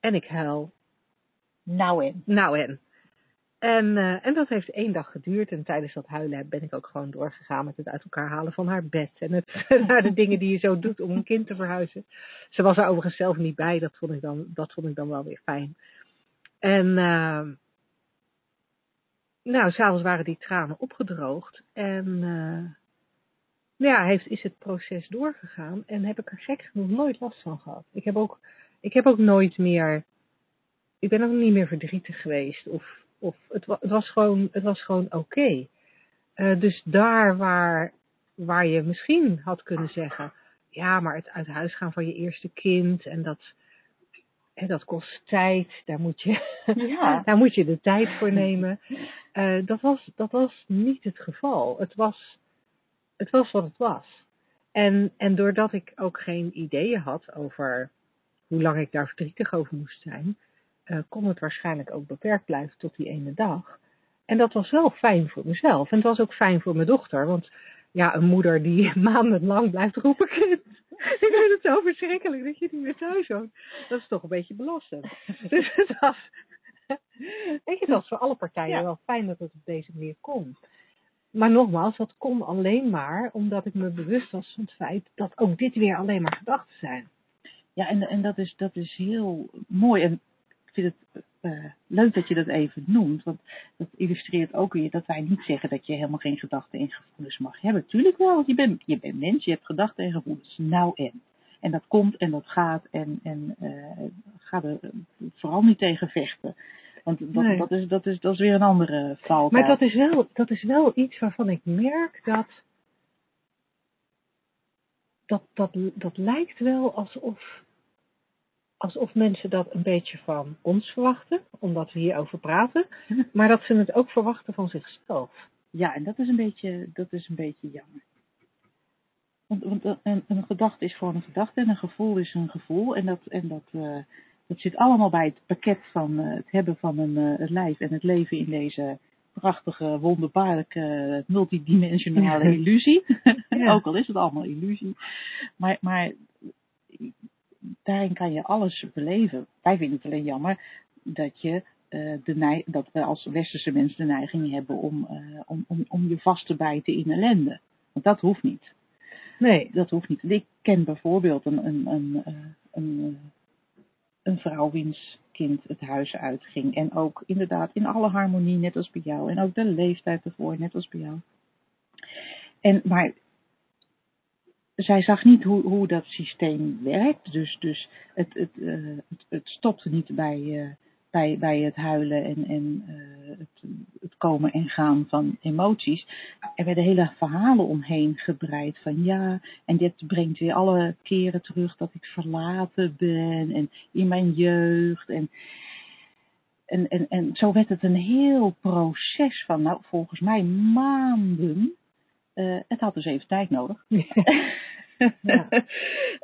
[SPEAKER 2] en ik huil.
[SPEAKER 1] Nou en.
[SPEAKER 2] Nou en. En, eh, en dat heeft één dag geduurd. En tijdens dat huilen ben ik ook gewoon doorgegaan met het uit elkaar halen van haar bed. En het, naar de dingen die je zo doet om een kind te verhuizen. Ze was er overigens zelf niet bij. Dat vond ik dan, dat vond ik dan wel weer fijn. En eh, nou, s'avonds waren die tranen opgedroogd. En eh, ja, heeft, is het proces doorgegaan. En heb ik er gek genoeg nooit last van gehad. Ik heb ook, ik heb ook nooit meer ik ben ook niet meer verdrietig geweest. Of, of het, wa- het was gewoon, het was gewoon oké. Eh, dus daar waar, waar je misschien had kunnen zeggen, ja, maar het uit huis gaan van je eerste kind en dat, hè, dat kost tijd, daar moet je,
[SPEAKER 1] Ja.
[SPEAKER 2] daar moet je de tijd voor nemen. Eh, dat, was, dat was niet het geval. Het was, het was wat het was. En, en doordat ik ook geen ideeën had over hoe lang ik daar verdrietig over moest zijn, eh, kon het waarschijnlijk ook beperkt blijven tot die ene dag. En dat was wel fijn voor mezelf. En het was ook fijn voor mijn dochter. Want ja, een moeder die maandenlang blijft roepen, kind. Ik vind het zo verschrikkelijk dat je niet meer thuis woont. Dat is toch een beetje belastend. Dus het was, weet je, het was voor alle partijen
[SPEAKER 1] Ja.
[SPEAKER 2] wel fijn dat het op deze manier kon. Maar nogmaals, dat kon alleen maar omdat ik me bewust was van het feit dat ook dit weer alleen maar gedachten zijn.
[SPEAKER 1] Ja, en, en dat, is, dat is heel mooi. En ik vind het eh, leuk dat je dat even noemt. Want dat illustreert ook weer dat wij niet zeggen dat je helemaal geen gedachten en gevoelens mag hebben. Tuurlijk wel, want je bent, je bent mens, je hebt gedachten en gevoelens. Nou en. En dat komt en dat gaat. En, en eh, ga er eh, vooral niet tegen vechten. Want dat,
[SPEAKER 2] Nee.
[SPEAKER 1] dat, is, dat, is, dat is weer een andere valkuil.
[SPEAKER 2] Maar dat is, wel, dat is wel iets waarvan ik merk dat. Dat, dat, dat lijkt wel alsof, alsof mensen dat een beetje van ons verwachten, omdat we hierover praten, maar dat ze het ook verwachten van zichzelf.
[SPEAKER 1] Ja, en dat is een beetje, dat is een beetje jammer. Want, want een, een gedachte is gewoon een gedachte en een gevoel is een gevoel. En dat, en dat, eh, dat zit allemaal bij het pakket van eh, het hebben van een eh, het lijf en het leven in deze prachtige, wonderbaarlijke, multidimensionale
[SPEAKER 2] Ja.
[SPEAKER 1] illusie.
[SPEAKER 2] Ja.
[SPEAKER 1] Ook al is het allemaal illusie. Maar, maar daarin kan je alles beleven. Wij vinden het alleen jammer dat je eh, de dat we als westerse mensen de neiging hebben om, om, om, om je vast te bijten in ellende. Want dat hoeft niet.
[SPEAKER 2] Nee.
[SPEAKER 1] Dat hoeft niet. Ik ken bijvoorbeeld een, een, een, een, een vrouw wiens kind het huis uitging. En ook inderdaad in alle harmonie, net als bij jou. En ook de leeftijd ervoor, net als bij jou. En, maar zij zag niet hoe, hoe dat systeem werkt. Dus, dus het, het, eh, het, stopte niet bij, eh, bij, bij het huilen en, en eh, het, het komen en gaan van emoties. Er werden hele verhalen omheen gebreid van ja, en dit brengt weer alle keren terug dat ik verlaten ben en in mijn jeugd. En, en, en, en zo werd het een heel proces van, nou volgens mij maanden. Eh, het had dus even tijd nodig.
[SPEAKER 2] Ja.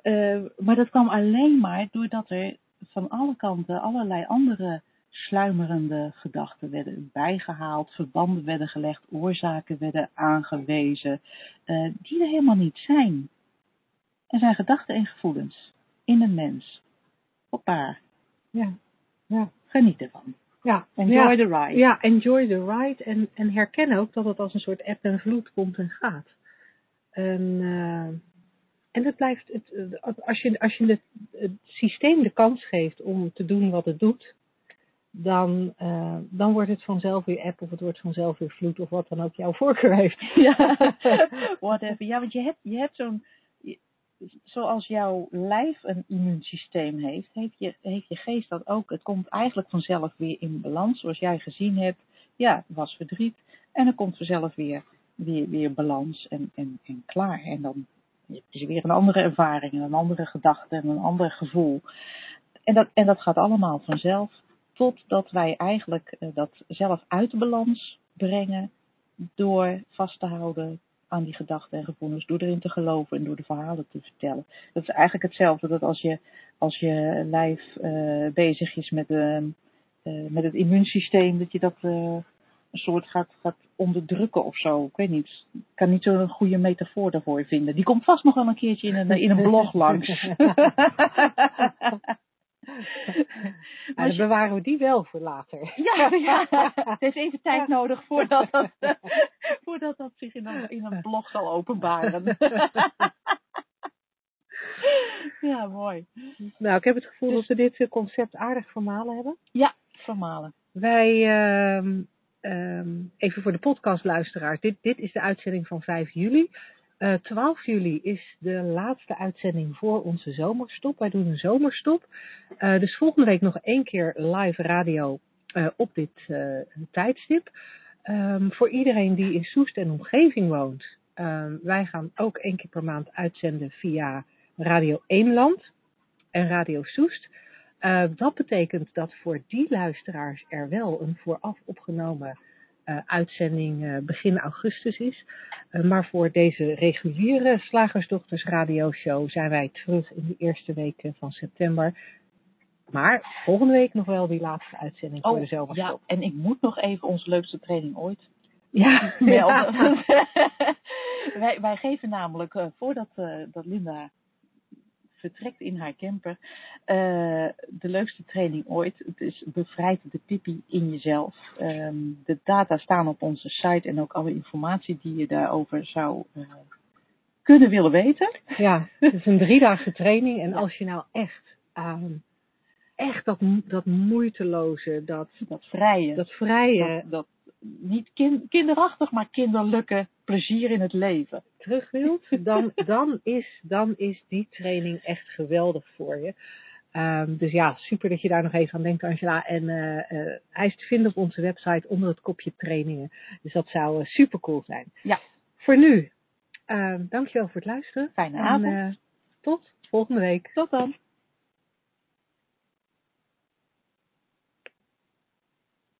[SPEAKER 1] Eh, maar dat kwam alleen maar doordat er van alle kanten allerlei andere sluimerende gedachten werden bijgehaald, verbanden werden gelegd, oorzaken werden aangewezen, eh, die er helemaal niet zijn. Er zijn gedachten en gevoelens in een mens. Hoppa,
[SPEAKER 2] Ja. Ja.
[SPEAKER 1] geniet ervan.
[SPEAKER 2] Ja.
[SPEAKER 1] Enjoy
[SPEAKER 2] ja.
[SPEAKER 1] the ride.
[SPEAKER 2] Ja, enjoy the ride en, en herken ook dat het als een soort eb en vloed komt en gaat. En, eh, en het blijft, het, als je, als je het, het systeem de kans geeft om te doen wat het doet, dan, eh, dan wordt het vanzelf weer app of het wordt vanzelf weer vloed of wat dan ook jouw voorkeur heeft.
[SPEAKER 1] Ja, whatever. Ja, want je hebt, je hebt zo'n, zoals jouw lijf een immuunsysteem heeft, heeft je, heeft je geest dat ook. Het komt eigenlijk vanzelf weer in balans, zoals jij gezien hebt. Ja, het was verdriet. En dan komt vanzelf weer, weer, weer balans en, en, en klaar. En dan is er weer een andere ervaring, en een andere gedachte en een ander gevoel. En dat, en dat gaat allemaal vanzelf, totdat wij eigenlijk eh, dat zelf uit de balans brengen door vast te houden aan die gedachten en gevoelens, door erin te geloven en door de verhalen te vertellen. Dat is eigenlijk hetzelfde dat als je, als je lijf eh, bezig is met, eh, met het immuunsysteem, dat je dat een soort gaat, gaat onderdrukken of zo. Ik weet niet. Ik kan niet zo'n goede metafoor daarvoor vinden. Die komt vast nog wel een keertje in een, in een blog langs.
[SPEAKER 2] Nou, dan bewaren we die wel voor later.
[SPEAKER 1] Ja, ja, het heeft even tijd nodig voordat dat, voordat dat zich in een, in een blog zal openbaren. Ja, mooi.
[SPEAKER 2] Nou, ik heb het gevoel
[SPEAKER 1] Dus-
[SPEAKER 2] dat we dit eh, concept aardig vermalen hebben.
[SPEAKER 1] Ja, vermalen.
[SPEAKER 2] Wij, ehm, ehm, even voor de podcastluisteraar, dit, dit is de uitzending van 5 juli. Eh 12 juli is de laatste uitzending voor onze zomerstop. Wij doen een zomerstop. Eh, dus volgende week nog één keer live radio eh, op dit eh, tijdstip. Ehm, voor iedereen die in Soest en omgeving woont, ehm, wij gaan ook één keer per maand uitzenden via Radio Eemland en Radio Soest. Eh, dat betekent dat voor die luisteraars er wel een vooraf opgenomen eh, uitzending eh, begin augustus is. Maar voor deze reguliere Slagersdochters radioshow zijn wij terug in de eerste weken van september. Maar volgende week nog wel die laatste uitzending voor de
[SPEAKER 1] ja,
[SPEAKER 2] zomerstop.
[SPEAKER 1] en ik moet nog even onze leukste training ooit
[SPEAKER 2] Ja,
[SPEAKER 1] melden. wij, wij geven namelijk, voordat dat Linda vertrekt in haar camper, eh, de leukste training ooit. Het is bevrijd de pipi in jezelf. Ehm, de data staan op onze site en ook alle informatie die je daarover zou eh, kunnen willen weten.
[SPEAKER 2] Ja, het is een driedaagse training. En als je nou echt, ehm, echt dat, dat moeiteloze, dat,
[SPEAKER 1] Dat vrije,
[SPEAKER 2] dat vrije
[SPEAKER 1] dat, dat niet kin- kinderachtig, maar kinderlijke plezier in het leven.
[SPEAKER 2] terug wilt, dan, dan, is, dan is die training echt geweldig voor je. Ehm, dus ja, super dat je daar nog even aan denkt, Angela. En eh, eh, hij is te vinden op onze website onder het kopje trainingen. Dus dat zou eh, super cool zijn.
[SPEAKER 1] Ja.
[SPEAKER 2] Voor nu, ehm, dankjewel voor het luisteren.
[SPEAKER 1] Fijne
[SPEAKER 2] En,
[SPEAKER 1] avond.
[SPEAKER 2] tot volgende week.
[SPEAKER 1] Tot dan.